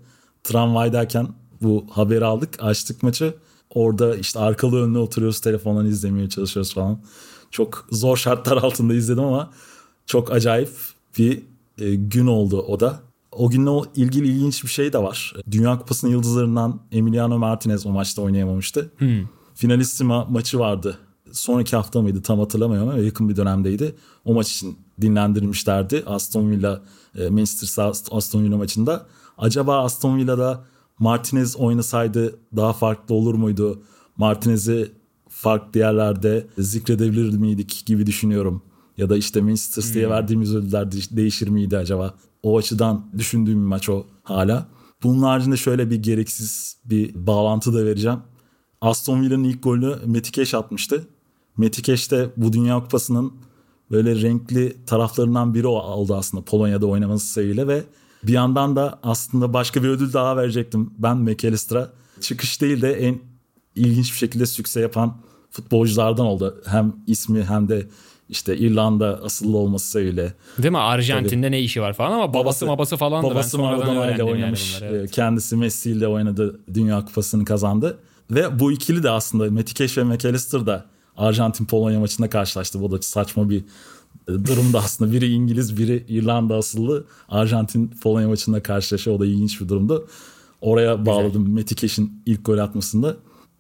tramvaydayken bu haberi aldık. Açtık maçı. Orada işte arkalı önüne oturuyoruz telefondan izlemeye çalışıyoruz falan. Çok zor şartlar altında izledim ama çok acayip bir e, gün oldu o da. O günle ilgili ilginç bir şey de var. Dünya Kupası'nın yıldızlarından Emiliano Martinez o maçta oynayamamıştı. Hmm. Finalissima maçı vardı. Sonraki hafta mıydı tam hatırlamıyorum ama yakın bir dönemdeydi. O maç için dinlendirmişlerdi. Aston Villa e, Manchester Aston Villa maçında. Acaba Aston Villa'da Martinez oynasaydı daha farklı olur muydu? Martinez'i farklı yerlerde zikredebilir miydik gibi düşünüyorum. Ya da işte Manchester City'ye hmm. verdiğimiz ödüller değişir miydi acaba? O açıdan düşündüğüm bir maç o hala. Bunun haricinde şöyle bir gereksiz bir bağlantı da vereceğim. Aston Villa'nın ilk golünü Metikeş atmıştı. Metikeş de bu Dünya Kupası'nın böyle renkli taraflarından biri oldu aslında Polonya'da oynaması sebebiyle ve bir yandan da aslında başka bir ödül daha verecektim ben McAllister'a. Çıkış değil de en ilginç bir şekilde sükse yapan futbolculardan oldu. Hem ismi hem de işte İrlanda asıllı olması sebebiyle. Değil mi? Arjantin'de Tabii. ne işi var falan ama babası babası, babası falan babası da ben sonradan ile oynamış. Yani evet. Kendisi Messi ile oynadı. Dünya Kupası'nı kazandı. Ve bu ikili de aslında Metikeş ve McAllister da Arjantin Polonya maçında karşılaştı. Bu da saçma bir durumda aslında. Biri İngiliz, biri İrlanda asıllı. Arjantin Polonya maçında karşılaşıyor. O da ilginç bir durumdu. Oraya bağladım Güzel. Metikeş'in ilk gol atmasında.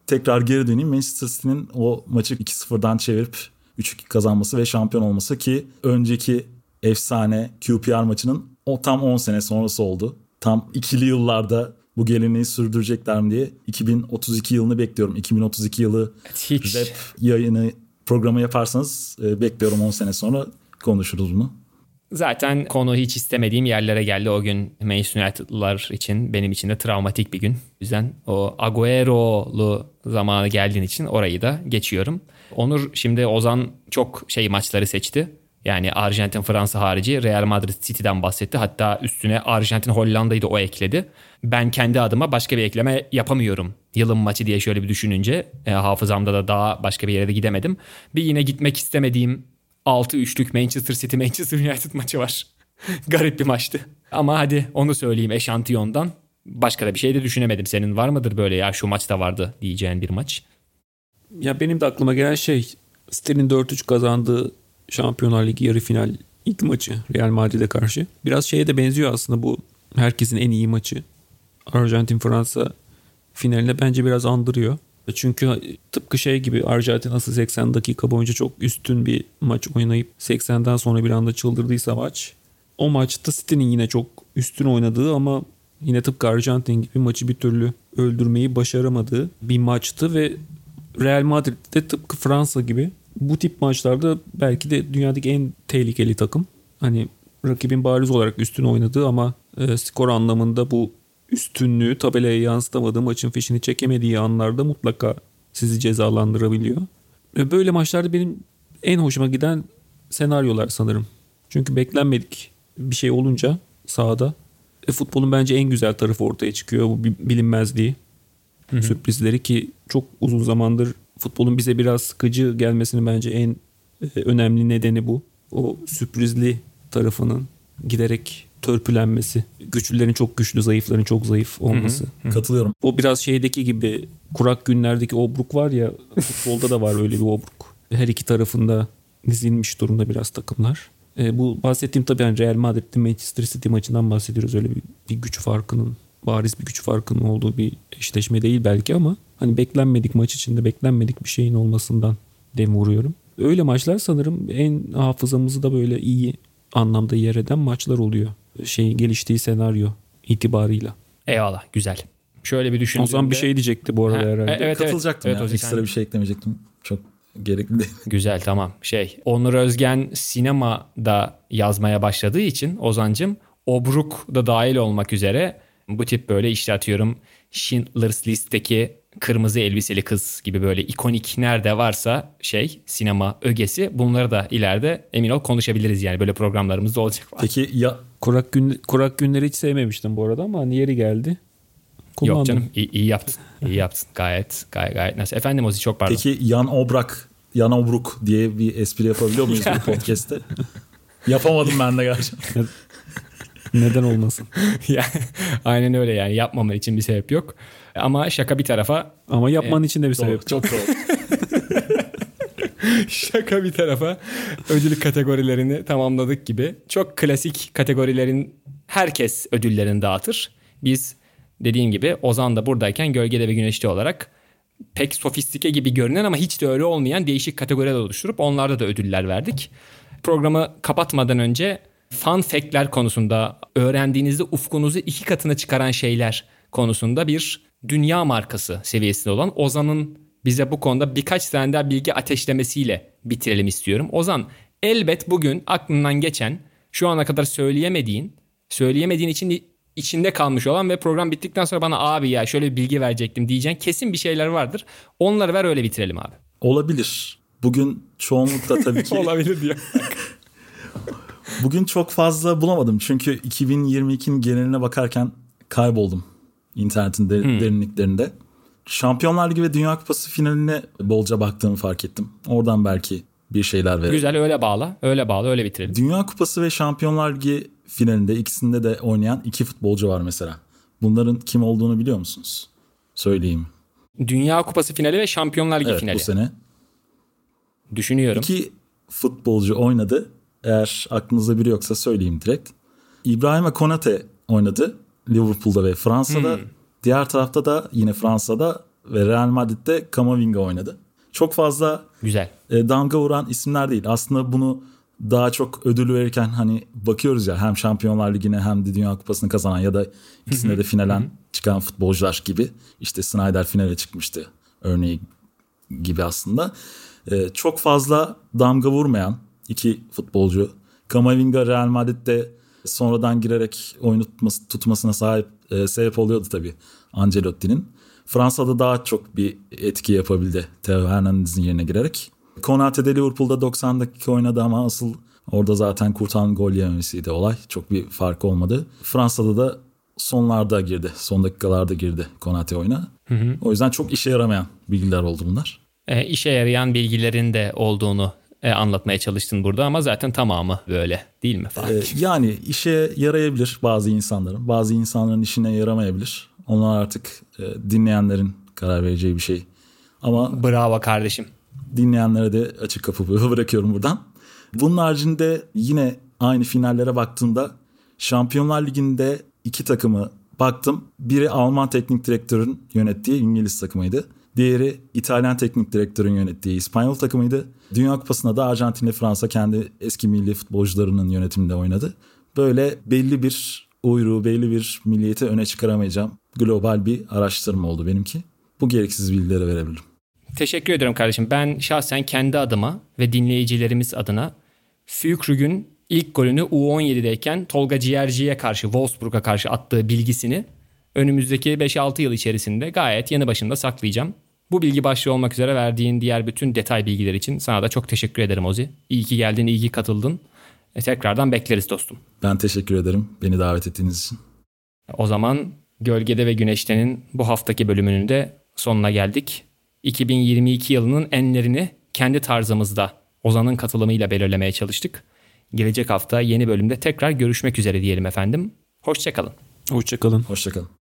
Tekrar geri döneyim. Manchester City'nin o maçı 2-0'dan çevirip 3-2 kazanması ve şampiyon olması ki önceki efsane QPR maçının o tam 10 sene sonrası oldu. Tam ikili yıllarda bu geleneği sürdürecekler mi diye 2032 yılını bekliyorum. 2032 yılı Hiç. rap yayını programı yaparsanız e, bekliyorum 10 sene sonra konuşuruz bunu. Zaten konu hiç istemediğim yerlere geldi o gün Manchester United'lar için benim için de travmatik bir gün. O yüzden o Agüero'lu zamanı geldiğin için orayı da geçiyorum. Onur şimdi Ozan çok şey maçları seçti. Yani Arjantin Fransa harici Real Madrid City'den bahsetti. Hatta üstüne Arjantin Hollanda'yı da o ekledi. Ben kendi adıma başka bir ekleme yapamıyorum. Yılın maçı diye şöyle bir düşününce e, hafızamda da daha başka bir yere de gidemedim. Bir yine gitmek istemediğim 6-3'lük Manchester City Manchester United maçı var. Garip bir maçtı. Ama hadi onu söyleyeyim eşantiyondan. Başka da bir şey de düşünemedim. Senin var mıdır böyle ya şu maçta vardı diyeceğin bir maç? Ya benim de aklıma gelen şey City'nin 4-3 kazandığı Şampiyonlar Ligi yarı final ilk maçı Real Madrid'e karşı. Biraz şeye de benziyor aslında bu herkesin en iyi maçı. Arjantin Fransa finaline bence biraz andırıyor. Çünkü tıpkı şey gibi Arjantin asıl 80 dakika boyunca çok üstün bir maç oynayıp 80'den sonra bir anda çıldırdıysa maç. O maçta City'nin yine çok üstün oynadığı ama yine tıpkı Arjantin gibi maçı bir türlü öldürmeyi başaramadığı bir maçtı ve Real Madrid de tıpkı Fransa gibi bu tip maçlarda belki de dünyadaki en tehlikeli takım. Hani rakibin bariz olarak üstün oynadığı ama e, skor anlamında bu üstünlüğü tabelaya yansıtamadığı maçın fişini çekemediği anlarda mutlaka sizi cezalandırabiliyor. Ve böyle maçlarda benim en hoşuma giden senaryolar sanırım. Çünkü beklenmedik bir şey olunca sahada e, futbolun bence en güzel tarafı ortaya çıkıyor. Bu bilinmezliği. Hı hı. Sürprizleri ki çok uzun zamandır futbolun bize biraz sıkıcı gelmesinin bence en e, önemli nedeni bu. O sürprizli tarafının giderek törpülenmesi. Güçlülerin çok güçlü, zayıfların çok zayıf olması. Katılıyorum. O biraz şeydeki gibi kurak günlerdeki obruk var ya futbolda da var öyle bir obruk. Her iki tarafında dizilmiş durumda biraz takımlar. E, bu bahsettiğim tabii yani Real Madrid'de Manchester City maçından bahsediyoruz. Öyle bir, bir güç farkının bariz bir güç farkının olduğu bir eşleşme değil belki ama hani beklenmedik maç içinde beklenmedik bir şeyin olmasından dem vuruyorum. Öyle maçlar sanırım en hafızamızı da böyle iyi anlamda yer eden maçlar oluyor. Şey geliştiği senaryo itibarıyla. Eyvallah güzel. Şöyle bir düşündüğümde... O zaman bir şey diyecekti bu arada Ha, herhalde. evet, Katılacaktım evet, ya. Ozi, Ekstra bir şey eklemeyecektim. Çok gerekli değil. Güzel tamam. Şey Onur Özgen sinemada yazmaya başladığı için Ozancım Obruk da dahil olmak üzere bu tip böyle işte atıyorum Schindler's List'teki kırmızı elbiseli kız gibi böyle ikonik nerede varsa şey sinema ögesi bunları da ileride emin ol konuşabiliriz yani böyle programlarımız da olacak. Peki ya Kurak, gün, kurak günleri hiç sevmemiştim bu arada ama hani yeri geldi. Kullandım. Yok canım iyi, iyi yaptın. İyi yaptın. Gayet gayet gayet nasıl. Efendim Ozi çok pardon. peki Yan Obrak, Yan Obruk diye bir espri yapabiliyor muyuz bu podcast'te? Yapamadım ben de gerçekten. Neden olmasın? Ya, Aynen öyle yani yapmaman için bir sebep yok. Ama şaka bir tarafa Ama yapmanın için de bir sebep. Doğru, çok doğru. Şaka bir tarafa ödül kategorilerini tamamladık gibi. Çok klasik kategorilerin herkes ödüllerini dağıtır. Biz dediğim gibi Ozan da buradayken Gölgede ve Güneşte olarak pek sofistike gibi görünen ama hiç de öyle olmayan değişik kategoriler oluşturup onlarda da ödüller verdik. Programı kapatmadan önce fun fact'ler konusunda öğrendiğinizde ufkunuzu iki katına çıkaran şeyler konusunda bir dünya markası seviyesinde olan Ozan'ın bize bu konuda birkaç tane daha bilgi ateşlemesiyle bitirelim istiyorum. Ozan elbet bugün aklından geçen şu ana kadar söyleyemediğin, söyleyemediğin için içinde kalmış olan ve program bittikten sonra bana abi ya şöyle bir bilgi verecektim diyeceğin kesin bir şeyler vardır. Onları ver öyle bitirelim abi. Olabilir. Bugün çoğunlukla tabii ki Olabilir diyor. bugün çok fazla bulamadım. Çünkü 2022'nin geneline bakarken kayboldum internetin de- derinliklerinde. Şampiyonlar Ligi ve Dünya Kupası finaline bolca baktığımı fark ettim. Oradan belki bir şeyler verelim. Güzel öyle bağla. Öyle bağla öyle bitirelim. Dünya Kupası ve Şampiyonlar Ligi finalinde ikisinde de oynayan iki futbolcu var mesela. Bunların kim olduğunu biliyor musunuz? Söyleyeyim. Dünya Kupası finali ve Şampiyonlar Ligi Evet finali. bu sene. Düşünüyorum. İki futbolcu oynadı. Eğer aklınızda biri yoksa söyleyeyim direkt. İbrahim Konate oynadı Liverpool'da ve Fransa'da. Diğer tarafta da yine Fransa'da ve Real Madrid'de Kamavinga oynadı. Çok fazla Güzel. e, damga vuran isimler değil. Aslında bunu daha çok ödül verirken hani bakıyoruz ya hem Şampiyonlar Ligi'ne hem de Dünya Kupası'nı kazanan ya da ikisine de finalen çıkan futbolcular gibi. İşte Snyder finale çıkmıştı örneği gibi aslında. E, çok fazla damga vurmayan iki futbolcu. Kamavinga Real Madrid'de sonradan girerek oyunu tutması, tutmasına sahip e, sebep oluyordu tabii Ancelotti'nin. Fransa'da daha çok bir etki yapabildi Theo Hernandez'in yerine girerek. Konate de Liverpool'da 90 dakika oynadı ama asıl orada zaten kurtan gol yememesiydi olay. Çok bir fark olmadı. Fransa'da da sonlarda girdi. Son dakikalarda girdi Konate oyuna. O yüzden çok işe yaramayan bilgiler oldu bunlar. E, işe yarayan bilgilerin de olduğunu e, anlatmaya çalıştın burada ama zaten tamamı böyle değil mi Fatih? Ee, yani işe yarayabilir bazı insanların. Bazı insanların işine yaramayabilir. Onlar artık e, dinleyenlerin karar vereceği bir şey. Ama Bravo kardeşim. dinleyenlere de açık kapı bırakıyorum buradan. Bunun haricinde yine aynı finallere baktığımda Şampiyonlar Ligi'nde iki takımı baktım. Biri Alman teknik direktörün yönettiği İngiliz takımıydı. Diğeri İtalyan teknik direktörün yönettiği İspanyol takımıydı. Dünya Kupası'nda da Arjantin ile Fransa kendi eski milli futbolcularının yönetiminde oynadı. Böyle belli bir uyruğu, belli bir milliyeti öne çıkaramayacağım. Global bir araştırma oldu benimki. Bu gereksiz bilgileri verebilirim. Teşekkür ediyorum kardeşim. Ben şahsen kendi adıma ve dinleyicilerimiz adına Fükrug'ün ilk golünü U17'deyken Tolga Ciğerci'ye karşı, Wolfsburg'a karşı attığı bilgisini önümüzdeki 5-6 yıl içerisinde gayet yanı başımda saklayacağım. Bu bilgi başlığı olmak üzere verdiğin diğer bütün detay bilgiler için sana da çok teşekkür ederim Ozi. İyi ki geldin, iyi ki katıldın. E, tekrardan bekleriz dostum. Ben teşekkür ederim beni davet ettiğiniz için. O zaman Gölgede ve Güneşte'nin bu haftaki bölümünün de sonuna geldik. 2022 yılının enlerini kendi tarzımızda Ozan'ın katılımıyla belirlemeye çalıştık. Gelecek hafta yeni bölümde tekrar görüşmek üzere diyelim efendim. Hoşçakalın. Hoşçakalın. Hoşçakalın.